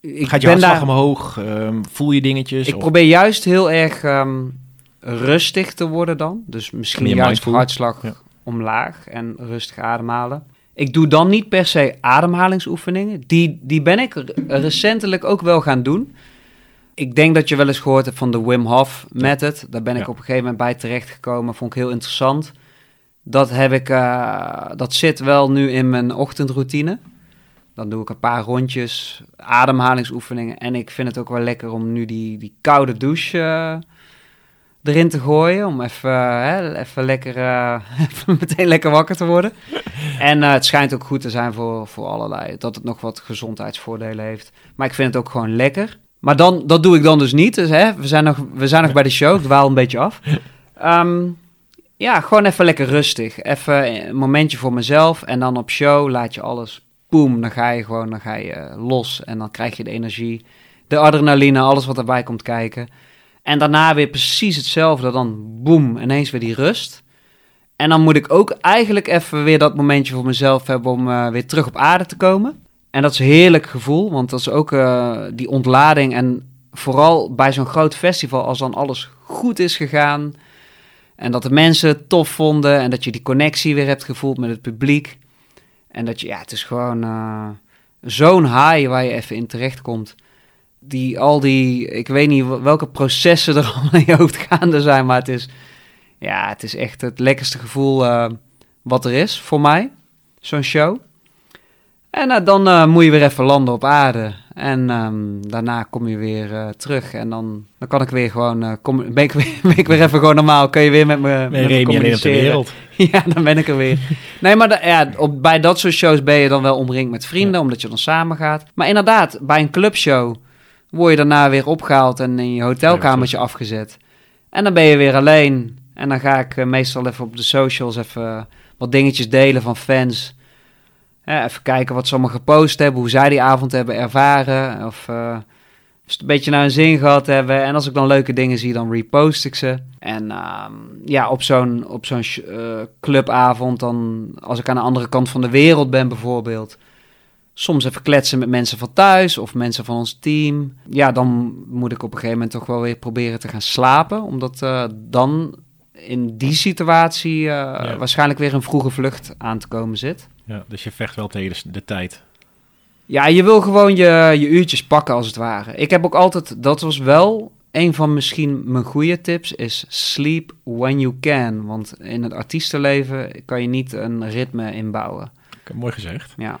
Ik gaat je hartslag daar- omhoog? Ehm, voel je dingetjes? Ik Of- probeer juist heel erg ehm, rustig te worden dan. Dus misschien Meer juist mindful. hartslag Ja. omlaag en rustig ademhalen. Ik doe dan niet per se ademhalingsoefeningen. Die, die ben ik re- recentelijk ook wel gaan doen. Ik denk dat je wel eens gehoord hebt van de Wim Hof method. Daar ben ik Ja. op een gegeven moment bij terechtgekomen. Vond ik heel interessant. Dat heb ik, eh, dat zit wel nu in mijn ochtendroutine. Dan doe ik een paar rondjes, ademhalingsoefeningen. En ik vind het ook wel lekker om nu die, die koude douche eh, erin te gooien. Om even, hè, even lekker, eh, [laughs] even meteen lekker wakker te worden. [laughs] En eh, het schijnt ook goed te zijn voor, voor allerlei. Dat het nog wat gezondheidsvoordelen heeft. Maar ik vind het ook gewoon lekker. Maar dan, dat doe ik dan dus niet. Dus, hè, we zijn nog, we zijn nog bij de show. Ik dwaal een beetje af. [laughs] Ehm, ja, gewoon even lekker rustig. Even een momentje voor mezelf. En dan op show laat je alles boem. Dan ga je gewoon dan ga je, eh, los. En dan krijg je de energie, de adrenaline, alles wat erbij komt kijken. En daarna weer precies hetzelfde. Dan boem, ineens weer die rust. En dan moet ik ook eigenlijk even weer dat momentje voor mezelf hebben om eh, weer terug op aarde te komen. En dat is een heerlijk gevoel, want dat is ook eh, die ontlading. En vooral bij zo'n groot festival, als dan alles goed is gegaan. En dat de mensen het tof vonden. En dat je die connectie weer hebt gevoeld met het publiek. En dat je, ja, het is gewoon eh, zo'n high waar je even in terechtkomt. Die, al die, ik weet niet welke processen er [laughs] allemaal in je hoofd gaande zijn. Maar het is, ja, het is echt het lekkerste gevoel eh, wat er is voor mij. Zo'n show. En eh, dan eh, moet je weer even landen op aarde. En ehm, daarna kom je weer terug. En dan, dan kan ik weer gewoon. kom, [laughs] ben, ik weer, ben ik weer even gewoon normaal. Kun je weer met me, met me op de communiceren. wereld. [laughs] Ja, dan ben ik er weer. Nee, maar da- ja, op, bij dat soort shows ben je dan wel omringd met vrienden, omdat je dan samen gaat. Maar inderdaad, bij een clubshow word je daarna weer opgehaald en in je hotelkamertje afgezet. En dan ben je weer alleen. En dan ga ik eh, meestal even op de socials even wat dingetjes delen van fans. Ja, even kijken wat ze allemaal gepost hebben, hoe zij die avond hebben ervaren. Of eh, ze het een beetje naar hun zin gehad hebben. En als ik dan leuke dingen zie, dan repost ik ze. En ehm, ja, op zo'n, op zo'n eh, clubavond, dan als ik aan de andere kant van de wereld ben bijvoorbeeld. Soms even kletsen met mensen van thuis of mensen van ons team. Ja, dan moet ik op een gegeven moment toch wel weer proberen te gaan slapen. Omdat eh, dan in die situatie eh, waarschijnlijk weer een vroege vlucht aan te komen zit. Ja, dus je vecht wel tegen de, tijd. Ja, je wil gewoon je, je uurtjes pakken als het ware. Ik heb ook altijd, dat was wel een van misschien mijn goede tips, is sleep when you can. Want in het artiestenleven kan je niet een ritme inbouwen. Mooi gezegd. Ja,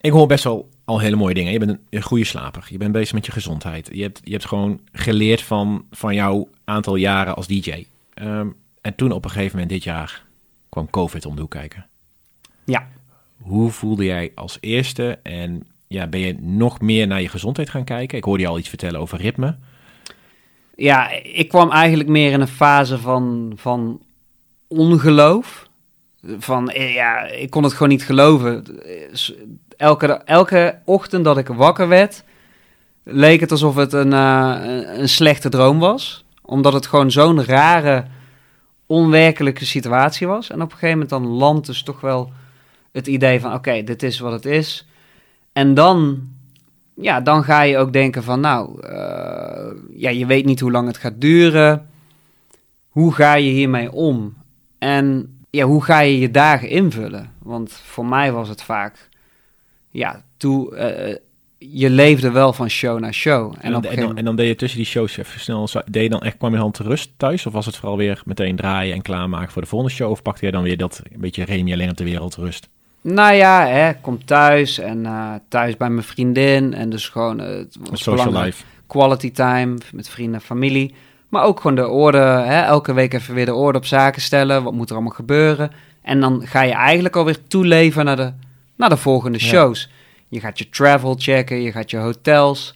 Ik hoor best wel al hele mooie dingen. Je bent een, een goede slaper. Je bent bezig met je gezondheid. Je hebt, je hebt gewoon geleerd van, van jouw aantal jaren als DJ. Ehm, en toen op een gegeven moment dit jaar kwam COVID om de hoek kijken. Ja. Hoe voelde jij als eerste? En ja, ben je nog meer naar je gezondheid gaan kijken? Ik hoorde je al iets vertellen over ritme. ja ik kwam eigenlijk meer in een fase van, van ongeloof. Van, eh, ja, ik kon het gewoon niet geloven. Elke, elke ochtend dat ik wakker werd, leek het alsof het een, eh, een- een slechte droom was. Omdat het gewoon zo'n rare, onwerkelijke situatie was. En op een gegeven moment dan landt dus toch wel het idee van... oké, dit is wat het is. En dan, ja, dan ga je ook denken van... nou, eh, ja, je weet niet hoe lang het gaat duren. Hoe ga je hiermee om? En ja, hoe ga je je dagen invullen? Want voor mij was het vaak... ja, toe, eh, je leefde wel van show naar show. En, dan, en, dan, en dan deed je tussen die shows even snel, deed je dan echt, kwam je dan te rust thuis? Of was het vooral weer meteen draaien en klaarmaken voor de volgende show? Of pakte je dan weer dat een beetje Remy alleen op de wereld rust? Nou ja, hè, kom thuis en uh, thuis bij mijn vriendin. En dus gewoon uh, het social life. Quality time met vrienden en familie. Maar ook gewoon de orde, hè, elke week even weer de orde op zaken stellen. Wat moet er allemaal gebeuren? En dan ga je eigenlijk alweer toeleven naar de, naar de volgende shows. Je gaat je travel checken, je gaat je hotels.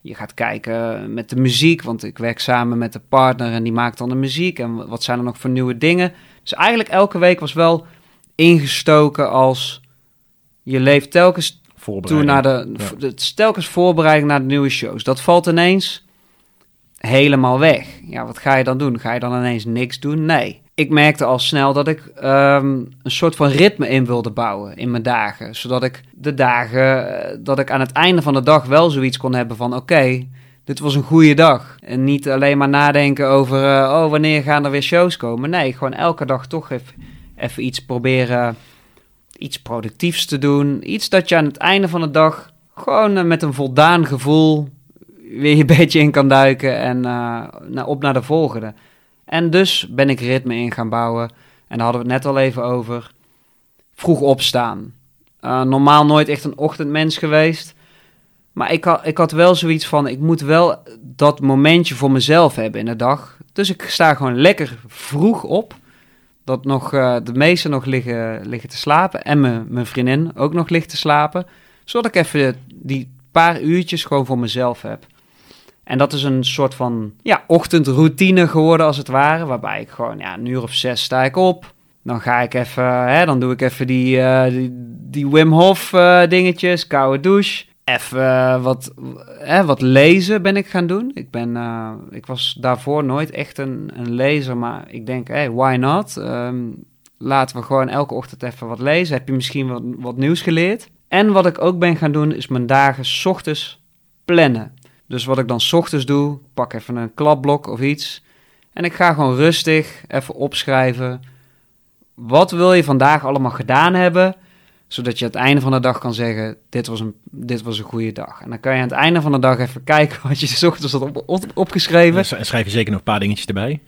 Je gaat kijken met de muziek, want ik werk samen met de partner en die maakt dan de muziek. En wat zijn er nog voor nieuwe dingen? Dus eigenlijk elke week was wel ingestoken als je leeft telkens toe naar de, ja. telkens voorbereiding naar de nieuwe shows. Dat valt ineens helemaal weg. Ja, wat ga je dan doen? Ga je dan ineens niks doen? Nee. Ik merkte al snel dat ik um, een soort van ritme in wilde bouwen in mijn dagen. Zodat ik de dagen, eh, dat ik aan het einde van de dag wel zoiets kon hebben van... oké, dit was een goede dag. En niet alleen maar nadenken over, uh, oh, wanneer gaan er weer shows komen? Nee, gewoon elke dag toch even, iets proberen, iets productiefs te doen. Iets dat je aan het einde van de dag gewoon uh, met een voldaan gevoel weer je [laughs] beetje in kan duiken en uh, op naar de volgende. En dus ben ik ritme in gaan bouwen. En daar hadden we het net al even over. Vroeg opstaan. Uh, normaal nooit echt een ochtendmens geweest. Maar ik had, ik had wel zoiets van: ik moet wel dat momentje voor mezelf hebben in de dag. Dus ik sta gewoon lekker vroeg op. Dat nog, uh, de meesten nog liggen, liggen te slapen. En mijn, mijn vriendin ook nog ligt te slapen. Zodat ik even die paar uurtjes gewoon voor mezelf heb. En dat is een soort van ja, ochtendroutine geworden als het ware. Waarbij ik gewoon ja, een uur of zes sta ik op. Dan ga ik even, hè, dan doe ik even die, uh, die, Wim Hof uh, dingetjes, koude douche. Even uh, wat, wat lezen ben ik gaan doen. Ik, ben, ik was daarvoor nooit echt een, een lezer, maar ik denk, hey, why not? Um, laten we gewoon elke ochtend even wat lezen. Heb je misschien wat, wat nieuws geleerd? En wat ik ook ben gaan doen, is mijn dagen s ochtends plannen. Dus wat ik dan s ochtends doe, pak even een klapblok of iets. En ik ga gewoon rustig even opschrijven. Wat wil je vandaag allemaal gedaan hebben? Zodat je aan het einde van de dag kan zeggen: dit was, een, dit was een goede dag. En dan kan je aan het einde van de dag even [laughs] kijken wat je s ochtends had op, op, opgeschreven. En schrijf je zeker nog een paar dingetjes erbij?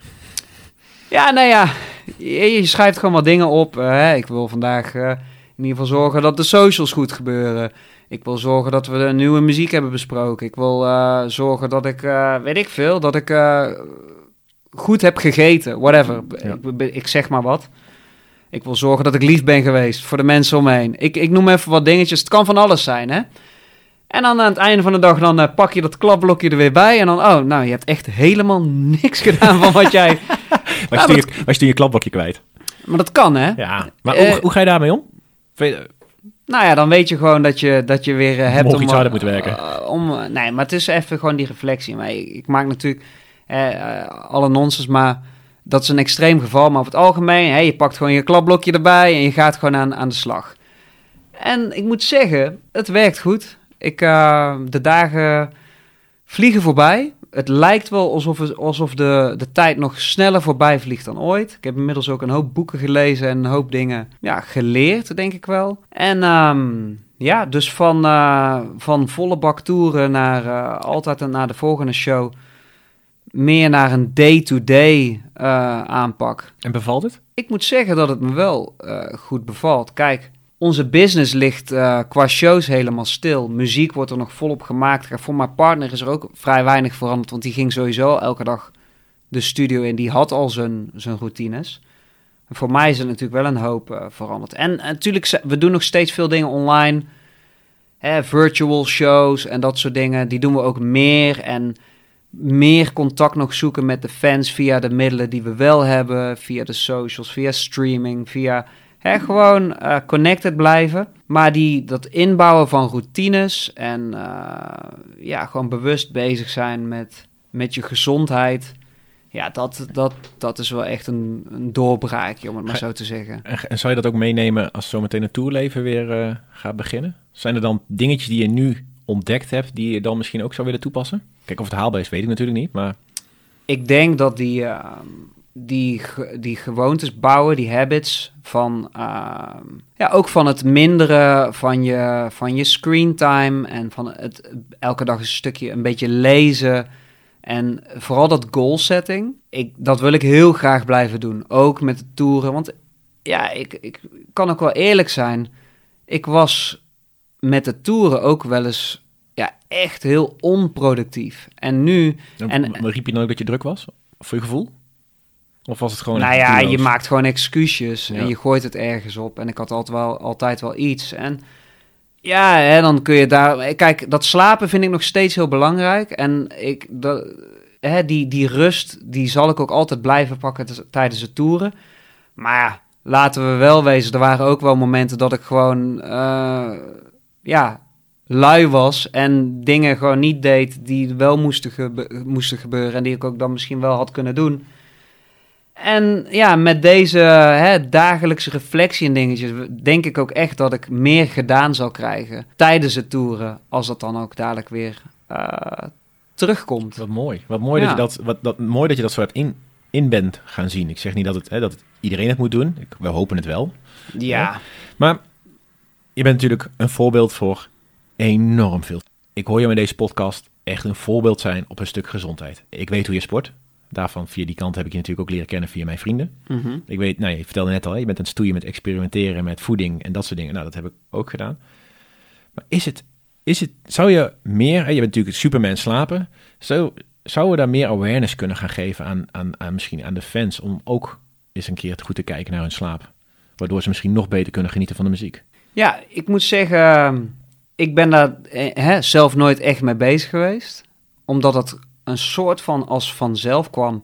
Ja, nou ja, je, schrijft gewoon wat dingen op. Uh, ik wil vandaag uh, in ieder geval zorgen dat de socials goed gebeuren. Ik wil zorgen dat we de nieuwe muziek hebben besproken. Ik wil uh, zorgen dat ik, uh, weet ik veel, dat ik uh, goed heb gegeten. Whatever. Ik, ik, zeg maar wat. Ik wil zorgen dat ik lief ben geweest voor de mensen om me heen. Ik, ik noem even wat dingetjes. Het kan van alles zijn, hè. En dan aan het einde van de dag, dan pak je dat klapblokje er weer bij. En dan, oh, nou, je hebt echt helemaal [laughs] niks gedaan van wat jij... [laughs] was, je, was je je klapblokje kwijt? Maar dat kan, hè. Ja, maar hoe, hoe ga je daarmee om? Nou ja, dan weet je gewoon dat je, dat je weer uh, hebt om... iets harder moet werken. Uh, om, nee, maar het is even gewoon die reflectie. Maar ik, ik maak natuurlijk uh, alle nonsens, maar dat is een extreem geval. Maar over het algemeen, hè, je pakt gewoon je klapblokje erbij en je gaat gewoon aan, aan de slag. En ik moet zeggen, het werkt goed. Ik, de dagen vliegen voorbij het lijkt wel alsof, alsof de, de tijd nog sneller voorbij vliegt dan ooit. Ik heb inmiddels ook een hoop boeken gelezen en een hoop dingen ja, geleerd, denk ik wel. En um, ja, dus van, uh, van volle bak toeren naar uh, altijd naar de volgende show. Meer naar een day-to-day -day, uh, aanpak. En bevalt het? Ik moet zeggen dat het me wel goed bevalt. Kijk, onze business ligt uh, qua shows helemaal stil. Muziek wordt er nog volop gemaakt. Voor mijn partner is er ook vrij weinig veranderd, want die ging sowieso elke dag de studio in. Die had al zijn, zijn routines. En voor mij is er natuurlijk wel een hoop uh, veranderd. En natuurlijk, we doen nog steeds veel dingen online. Hè, virtual shows en dat soort dingen. Die doen we ook meer. En meer contact nog zoeken met de fans via de middelen die we wel hebben. Via de socials, via streaming, via Hè, gewoon uh, connected blijven. Maar die, dat inbouwen van routines en uh, ja, gewoon bewust bezig zijn met, met je gezondheid. Ja, dat, dat, dat is wel echt een, een doorbraakje, om het maar zo te zeggen. En, en zou je dat ook meenemen als zometeen het toerleven weer uh, gaat beginnen? Zijn er dan dingetjes die je nu ontdekt hebt, die je dan misschien ook zou willen toepassen? Kijk, of het haalbaar is, weet ik natuurlijk niet, maar... Ik denk dat die die, die gewoontes bouwen, die habits van, ehm, ja, ook van het minderen van je, van je screen time en van het elke dag een stukje een beetje lezen. En vooral dat goal setting, ik, dat wil ik heel graag blijven doen. Ook met de toeren, want ja, ik, ik kan ook wel eerlijk zijn. Ik was met de toeren ook wel eens ja, echt heel onproductief. En nu... En, maar riep je dan ook dat je druk was? Voor je gevoel? Of was het gewoon... Nou ja, je maakt gewoon excuses en je gooit het ergens op. En ik had altijd wel, altijd wel iets. En ja, hè, dan kun je daar... Kijk, dat slapen vind ik nog steeds heel belangrijk. En ik, dat, hè, die, die rust, die zal ik ook altijd blijven pakken tijdens de toeren. Maar ja, laten we wel wezen, er waren ook wel momenten dat ik gewoon... Uh, ja, lui was en dingen gewoon niet deed die wel moesten, moesten gebeuren en die ik ook dan misschien wel had kunnen doen. En ja, met deze hè, dagelijkse reflectie en dingetjes denk ik ook echt dat ik meer gedaan zal krijgen tijdens het toeren, als dat dan ook dadelijk weer uh, terugkomt. Wat mooi. Wat mooi, dat je dat, wat, dat, mooi dat je dat zo hebt in, in bent gaan zien. Ik zeg niet dat, het, hè, dat het, iedereen het moet doen. Ik, we hopen het wel. Ja. Maar je bent natuurlijk een voorbeeld voor enorm veel. Ik hoor je met deze podcast echt een voorbeeld zijn op een stuk gezondheid. Ik weet hoe je sport. Daarvan, via die kant heb ik je natuurlijk ook leren kennen via mijn vrienden. Mhm. Ik weet, nou, je vertelde net al, je bent aan het stoeien met experimenteren met voeding en dat soort dingen. Nou, dat heb ik ook gedaan. Maar is het, is het zou je meer, je bent natuurlijk Superman slapen, zou, zouden we daar meer awareness kunnen gaan geven aan, aan, aan misschien aan de fans om ook eens een keer goed te kijken naar hun slaap? Waardoor ze misschien nog beter kunnen genieten van de muziek. Ja, ik moet zeggen, ik ben daar eh, hè, zelf nooit echt mee bezig geweest. Omdat het een soort van als vanzelf kwam.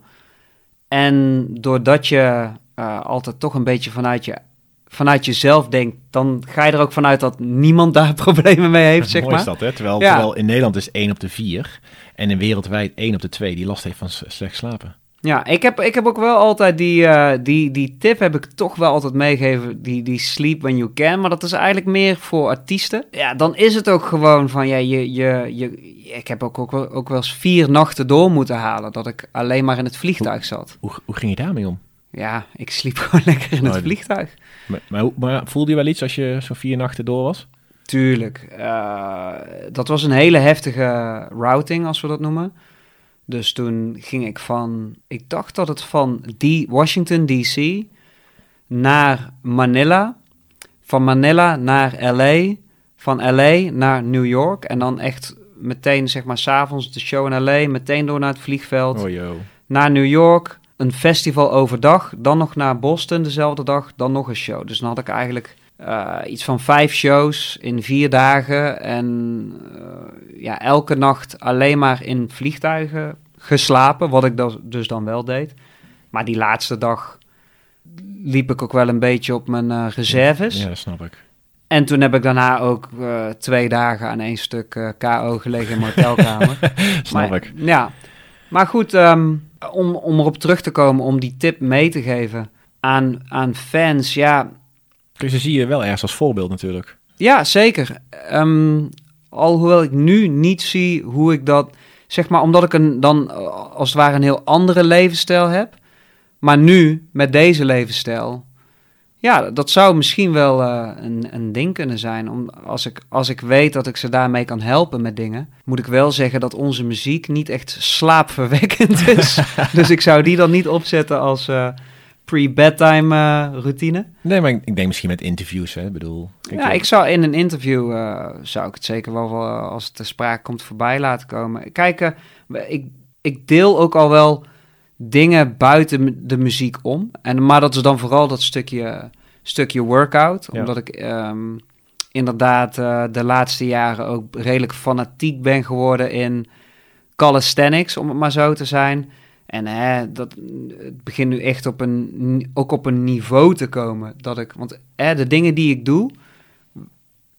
En doordat je uh, altijd toch een beetje vanuit, je, vanuit jezelf denkt, dan ga je er ook vanuit dat niemand daar [laughs] problemen mee heeft, zeg maar. is dat, hè? Terwijl, terwijl in Nederland is 1 op de 4 en in wereldwijd 1 op de 2 die last heeft van slecht slapen. Ja, ik heb, ik heb ook wel altijd die, uh, die, die tip heb ik toch wel altijd meegegeven, die, die sleep when you can. Maar dat is eigenlijk meer voor artiesten. Ja, dan is het ook gewoon van, ja, je, je, je, ik heb ook, ook, wel, ook wel eens vier nachten door moeten halen, dat ik alleen maar in het vliegtuig zat. Hoe, hoe ging je daarmee om? Ja, ik sliep [laughs] gewoon lekker in het oh, vliegtuig. Maar, maar, maar, voelde je wel iets als je zo'n vier nachten door was? Tuurlijk. Uh, dat was een hele heftige routing, als we dat noemen. Dus toen ging ik van, ik dacht dat het van die Washington DC naar Manila, van Manila naar LA, van LA naar New York en dan echt meteen zeg maar s'avonds de show in LA, meteen door naar het vliegveld, oh, naar New York, een festival overdag, dan nog naar Boston dezelfde dag, dan nog een show. Dus dan had ik eigenlijk uh, iets van vijf shows in vier dagen. En uh, ja, elke nacht alleen maar in vliegtuigen geslapen, wat ik dus dan wel deed. Maar die laatste dag liep ik ook wel een beetje op mijn uh, reserves. Ja, snap ik. En toen heb ik daarna ook uh, twee dagen aan één stuk uh, KO gelegen in mijn hotelkamer. [laughs] snap maar, ik. Ja, maar goed, um, om, om erop terug te komen, om die tip mee te geven aan, aan fans, ja... Dus je zie je wel ergens als voorbeeld natuurlijk. Ja, zeker. Um, alhoewel ik nu niet zie hoe ik dat zeg maar, omdat ik een, dan als het ware een heel andere levensstijl heb. Maar nu, met deze levensstijl, ja, dat zou misschien wel uh, een, een ding kunnen zijn. Om, als, ik, als ik weet dat ik ze daarmee kan helpen met dingen, moet ik wel zeggen dat onze muziek niet echt slaapverwekkend is. [laughs] dus ik zou die dan niet opzetten als... Uh, pre-bedtime uh, routine. Nee, maar ik denk misschien met interviews, hè, bedoel. Ik ja, ik zou in een interview, uh, zou ik het zeker wel, wel als het ter sprake komt, voorbij laten komen. Kijk, ik, ik deel ook al wel dingen buiten de muziek om. En, maar dat is dan vooral dat stukje, stukje workout, omdat ik... Um, inderdaad de laatste jaren ook redelijk fanatiek ben geworden in calisthenics, om het maar zo te zijn. En dat, het begint nu echt op een, ook op een niveau te komen. Dat ik, want de dingen die ik doe,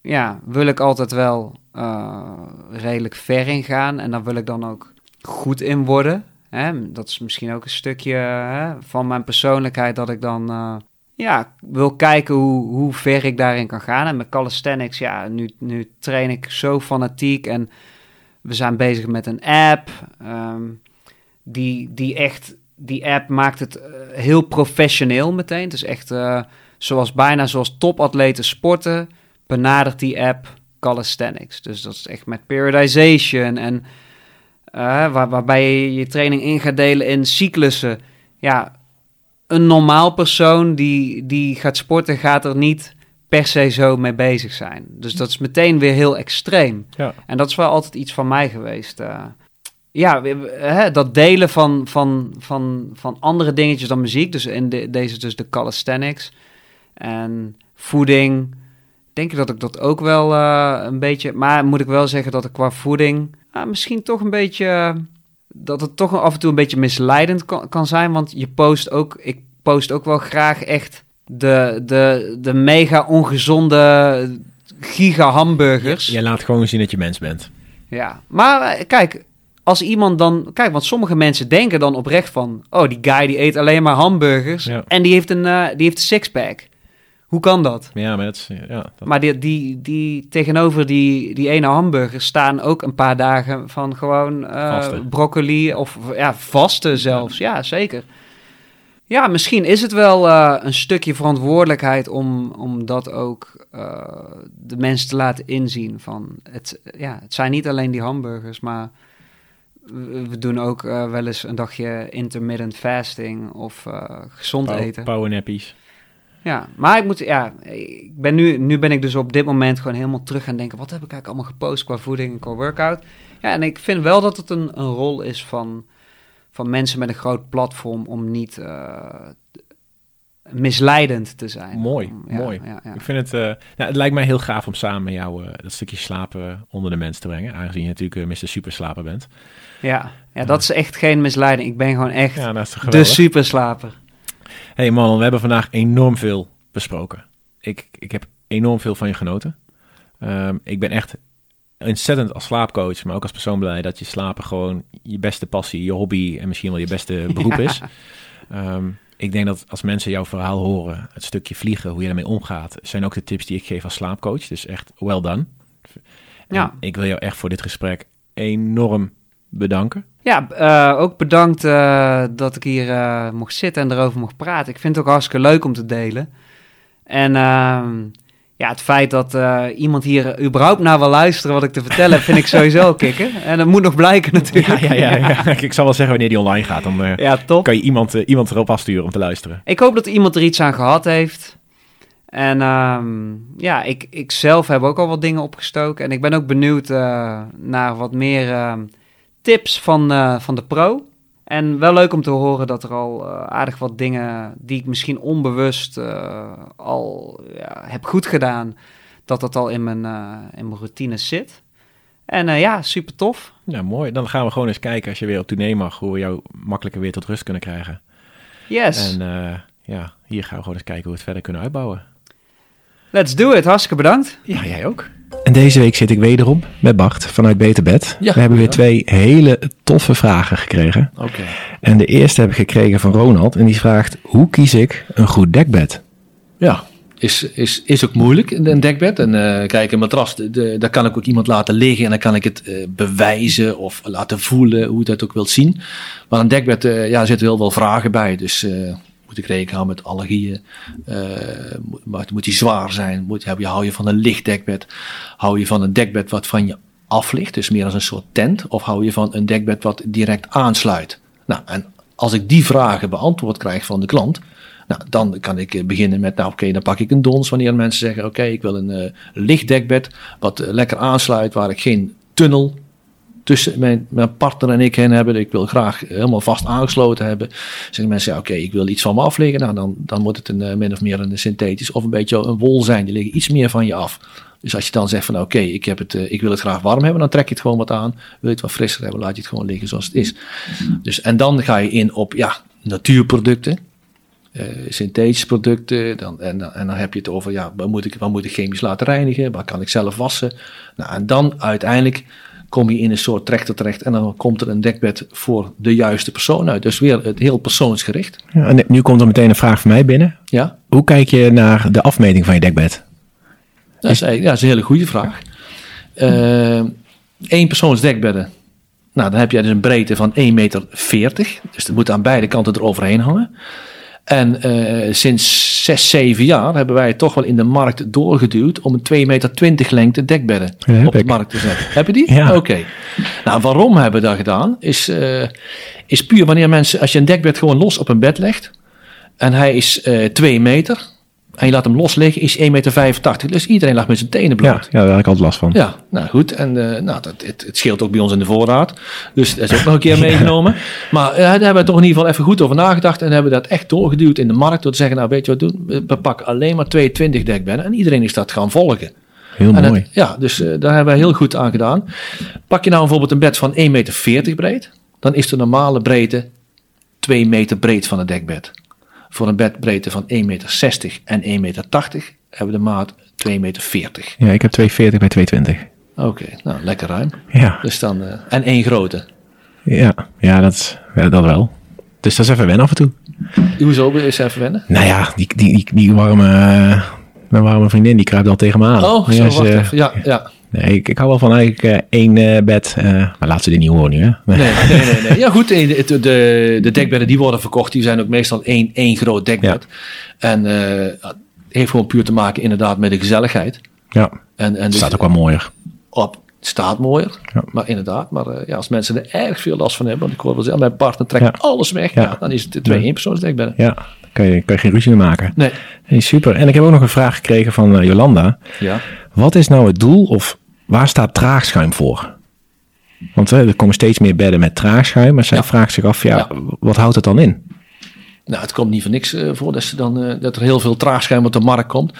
ja, wil ik altijd wel uh, redelijk ver in gaan. En dan wil ik dan ook goed in worden. Hè? Dat is misschien ook een stukje hè, van mijn persoonlijkheid dat ik dan uh, ja, wil kijken hoe, hoe ver ik daarin kan gaan. En met calisthenics, ja, nu, nu train ik zo fanatiek en we zijn bezig met een app. Um, die, die echt die app maakt het eh, heel professioneel meteen. Het is echt uh, zoals bijna zoals topatleten sporten, benadert die app calisthenics. Dus dat is echt met periodization en uh, waar, waarbij je je training in gaat delen in cyclussen. Ja, een normaal persoon die, die gaat sporten gaat er niet per se zo mee bezig zijn. Dus dat is meteen weer heel extreem. Ja. En dat is wel altijd iets van mij geweest. Uh, ja, hè, dat delen van, van, van, van andere dingetjes dan muziek. Dus in de, deze dus de calisthenics. En voeding. Denk ik dat ik dat ook wel uh, een beetje... Maar moet ik wel zeggen dat ik qua voeding... Uh, misschien toch een beetje... dat het toch af en toe een beetje misleidend kan, kan zijn. Want je post ook... Ik post ook wel graag echt de, de, de mega ongezonde giga hamburgers. Je laat gewoon zien dat je mens bent. Ja, maar eh, kijk, als iemand dan... Kijk, want sommige mensen denken dan oprecht van... Oh, die guy die eet alleen maar hamburgers en die heeft een, uh, die heeft een sixpack. Hoe kan dat? Ja, maar, dat ja, dat... maar die, die, die, tegenover die, die ene hamburger staan ook een paar dagen van gewoon uh, broccoli of ja, vaste zelfs. Ja, zeker. Ja, misschien is het wel uh, een stukje verantwoordelijkheid om, om dat ook uh, de mensen te laten inzien. Van het, ja, het zijn niet alleen die hamburgers, maar we, doen ook uh, wel eens een dagje intermittent fasting of gezond Pow, eten. Power nappies. Ja, maar ik moet, ja, ik ben nu, nu ben ik dus op dit moment gewoon helemaal terug gaan denken, wat heb ik eigenlijk allemaal gepost qua voeding en qua workout? Ja, en ik vind wel dat het een, een rol is van van mensen met een groot platform om niet uh, misleidend te zijn. Mooi, mooi. Ja, ja. Ik vind het, uh, nou, het lijkt mij heel gaaf om samen met jou uh, dat stukje slapen onder de mensen te brengen, aangezien je natuurlijk uh, Mr. Superslaper bent. Ja, ja, dat is echt geen misleiding. Ik ben gewoon echt ja, de superslaper. Hey man, we hebben vandaag enorm veel besproken. Ik, ik heb enorm veel van je genoten. Um, ik ben echt ontzettend als slaapcoach, maar ook als persoon blij dat je slapen gewoon je beste passie, je hobby en misschien wel je beste [laughs] beroep is. Um, ik denk dat als mensen jouw verhaal horen, het stukje vliegen, hoe je daarmee omgaat, zijn ook de tips die ik geef als slaapcoach. Dus echt well done. Ja. ik wil jou echt voor dit gesprek enorm bedanken. Ja, uh, ook bedankt uh, dat ik hier uh, mocht zitten en erover mocht praten. Ik vind het ook hartstikke leuk om te delen. En ehm, ja, het feit dat uh, iemand hier überhaupt naar wil luisteren wat ik te vertellen heb, vind ik sowieso kicken. [laughs] En dat moet nog blijken natuurlijk. Ja, ja, ja, ja. [laughs] [laughs] ik zal wel zeggen wanneer die online gaat. Dan uh, ja, top. kan je iemand, uh, iemand erop afsturen om te luisteren. Ik hoop dat iemand er iets aan gehad heeft. En um, ja, ik, ik zelf heb ook al wat dingen opgestoken. En ik ben ook benieuwd naar wat meer ehm, tips van, van de pro. En wel leuk om te horen dat er al uh, aardig wat dingen die ik misschien onbewust uh, al ja, heb goed gedaan, dat dat al in mijn, uh, in mijn routine zit. En ja, super tof. Ja, mooi. Dan gaan we gewoon eens kijken als je weer op tournee mag, hoe we jou makkelijker weer tot rust kunnen krijgen. Yes. En ja, hier gaan we gewoon eens kijken hoe we het verder kunnen uitbouwen. Let's do it. Hartstikke bedankt. Ja, jij ook. En deze week zit ik wederom met Bart vanuit Beterbed. Ja, we hebben weer twee hele toffe vragen gekregen. Oké. En de eerste heb ik gekregen van Ronald. En die vraagt, hoe kies ik een goed dekbed? Ja, is, is, is ook moeilijk, een dekbed. En uh, kijk, een matras, de, daar kan ik ook iemand laten liggen en dan kan ik het uh, bewijzen of laten voelen, hoe je dat ook wilt zien. Maar een dekbed, uh, ja, zitten heel veel vragen bij. Dus moet ik rekenen houden met allergieën? Uh, moet, moet die zwaar zijn? Moet, heb je, hou je van een licht dekbed? Hou je van een dekbed wat van je af ligt, dus meer als een soort tent? Of hou je van een dekbed wat direct aansluit? Nou, en als ik die vragen beantwoord krijg van de klant, nou, dan kan ik eh, beginnen met, nou oké, dan pak ik een dons wanneer mensen zeggen, oké, ik wil een uh, licht dekbed wat lekker aansluit, waar ik geen tunnel tussen mijn, mijn partner en ik heen hebben. Ik wil graag helemaal vast aangesloten hebben. Zeggen mensen, ja, oké, ik wil iets van me afleggen. Nou, dan, dan moet het een, eh, min of meer een synthetisch of een beetje een wol zijn. Die liggen iets meer van je af. Dus als je dan zegt van oké, ik ik, het, uh, ik wil het graag warm hebben, dan trek je het gewoon wat aan. Wil je het wat frisser hebben, laat je het gewoon liggen zoals het is. Dus, en dan ga je in op ja, natuurproducten. Uh, synthetische producten. Dan, en, en dan heb je het over, ja, wat moet, ik, wat moet ik chemisch laten reinigen? Wat kan ik zelf wassen? Nou, en dan uiteindelijk kom je in een soort trechter terecht en dan komt er een dekbed voor de juiste persoon uit. Dus weer het heel persoonsgericht. Ja, en nu komt er meteen een vraag van mij binnen. Ja? Hoe kijk je naar de afmeting van je dekbed? Dat is, ja, dat is een hele goede vraag. Uh, één persoons dekbedden. Nou, dan heb je dus een breedte van 1,40 meter. Dus dat moet aan beide kanten eroverheen hangen. En uh, sinds 6, 7 jaar hebben wij toch wel in de markt doorgeduwd om een 2,20 meter lengte dekbedden Ja, op de markt te zetten. Heb je die? Ja. Oké. Nou, waarom hebben we dat gedaan? Is, uh, is puur wanneer mensen, als je een dekbed gewoon los op een bed legt en hij is uh, 2 meter en je laat hem los liggen, is 1,85 meter. Dus iedereen lag met zijn tenen Ja, bloot. ja, daar had ik altijd last van. Ja, nou goed. En uh, nou, dat, het, het, scheelt ook bij ons in de voorraad. Dus dat is ook nog een keer [laughs] meegenomen. Maar uh, daar hebben we toch in ieder geval even goed over nagedacht. En hebben dat echt doorgeduwd in de markt. Door te zeggen, nou weet je wat doen? We pakken alleen maar 22 dekbedden. En iedereen is dat gaan volgen. Heel En mooi. het- ja, dus uh, daar hebben we heel goed aan gedaan. Pak je nou bijvoorbeeld een bed van 1,40 meter breed. Dan is de normale breedte 2 meter breed van het dekbed. Voor een bedbreedte van 1,60 meter en 1,80 meter hebben we de maat 2,40 meter. Ja, ik heb 240 bij 220. Oké, nou lekker ruim. Ja, Dus dan, uh, en één grote. ja, ja, dat, ja, dat wel. Dus dat is even wennen af en toe. Hoezo, is even wennen? Nou ja, die, die, die, die warme, uh, mijn warme vriendin, die kruipt al tegen me aan. Oh, zo, wacht even. Ja, ja. Nee, ik, ik hou wel van eigenlijk eh, één eh, bed. eh, maar laat ze dit niet horen nu, hè? Nee, nee, [laughs] nee, nee. Ja, goed. De, de, de, de dekbedden die worden verkocht, die zijn ook meestal één, één groot dekbed. En uh, het heeft gewoon puur te maken inderdaad met de gezelligheid. Ja, En, en het dus staat ook wel mooier. op, staat mooier, Ja. maar inderdaad. Maar uh, ja, als mensen er erg veel last van hebben, want ik hoor wel zeggen, mijn partner trekt Ja. alles weg, Ja. ja. dan is het de twee Ja. eenpersoons dekbedden. Ja, daar kan je, kan je geen ruzie mee maken. Nee. Hey, super. En ik heb ook nog een vraag gekregen van Jolanda. Ja. Wat is nou het doel of waar staat traagschuim voor? Want eh, er komen steeds meer bedden met traagschuim. Maar zij Ja. vraagt zich af, ja, Ja. wat houdt het dan in? Nou, het komt niet voor niks uh, voor dat, ze dan, uh, dat er heel veel traagschuim op de markt komt.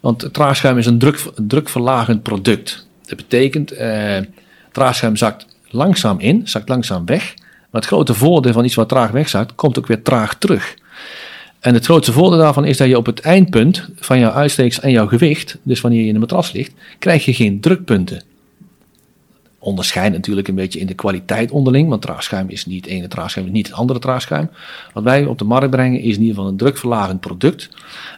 Want traagschuim is een druk, drukverlagend product. Dat betekent, uh, traagschuim zakt langzaam in, zakt langzaam weg. Maar het grote voordeel van iets wat traag wegzakt, komt ook weer traag terug. En het grootste voordeel daarvan is dat je op het eindpunt van jouw uitsteeks en jouw gewicht, dus wanneer je in de matras ligt, krijg je geen drukpunten. Onderscheidt natuurlijk een beetje in de kwaliteit onderling, want traagschuim is niet het ene traagschuim, niet het andere traagschuim. Wat wij op de markt brengen is in ieder geval een drukverlagend product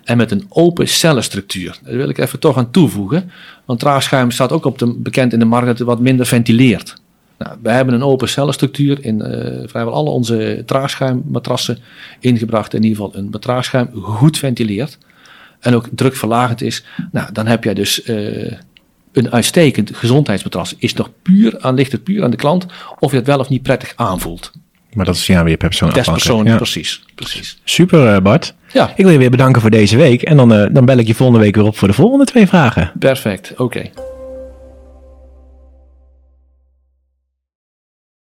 en met een open cellenstructuur. Daar wil ik even toch aan toevoegen, want traagschuim staat ook op de, bekend in de markt dat het wat minder ventileert. Nou, wij hebben een open cellenstructuur in uh, vrijwel alle onze traagschuimmatrassen ingebracht. In ieder geval een traagschuim goed ventileert en ook drukverlagend is. Nou, dan heb jij dus uh, een uitstekend gezondheidsmatras. Is nog puur aan, ligt het puur aan de klant of je het wel of niet prettig aanvoelt. Maar dat is ja weer per persoon afhankelijk. persoon, Ja. precies, precies. Super eh, Bart. Ja, Ik wil je weer bedanken voor deze week. En dan, eh, dan bel ik je volgende week weer op voor de volgende twee vragen. perfect. Oké.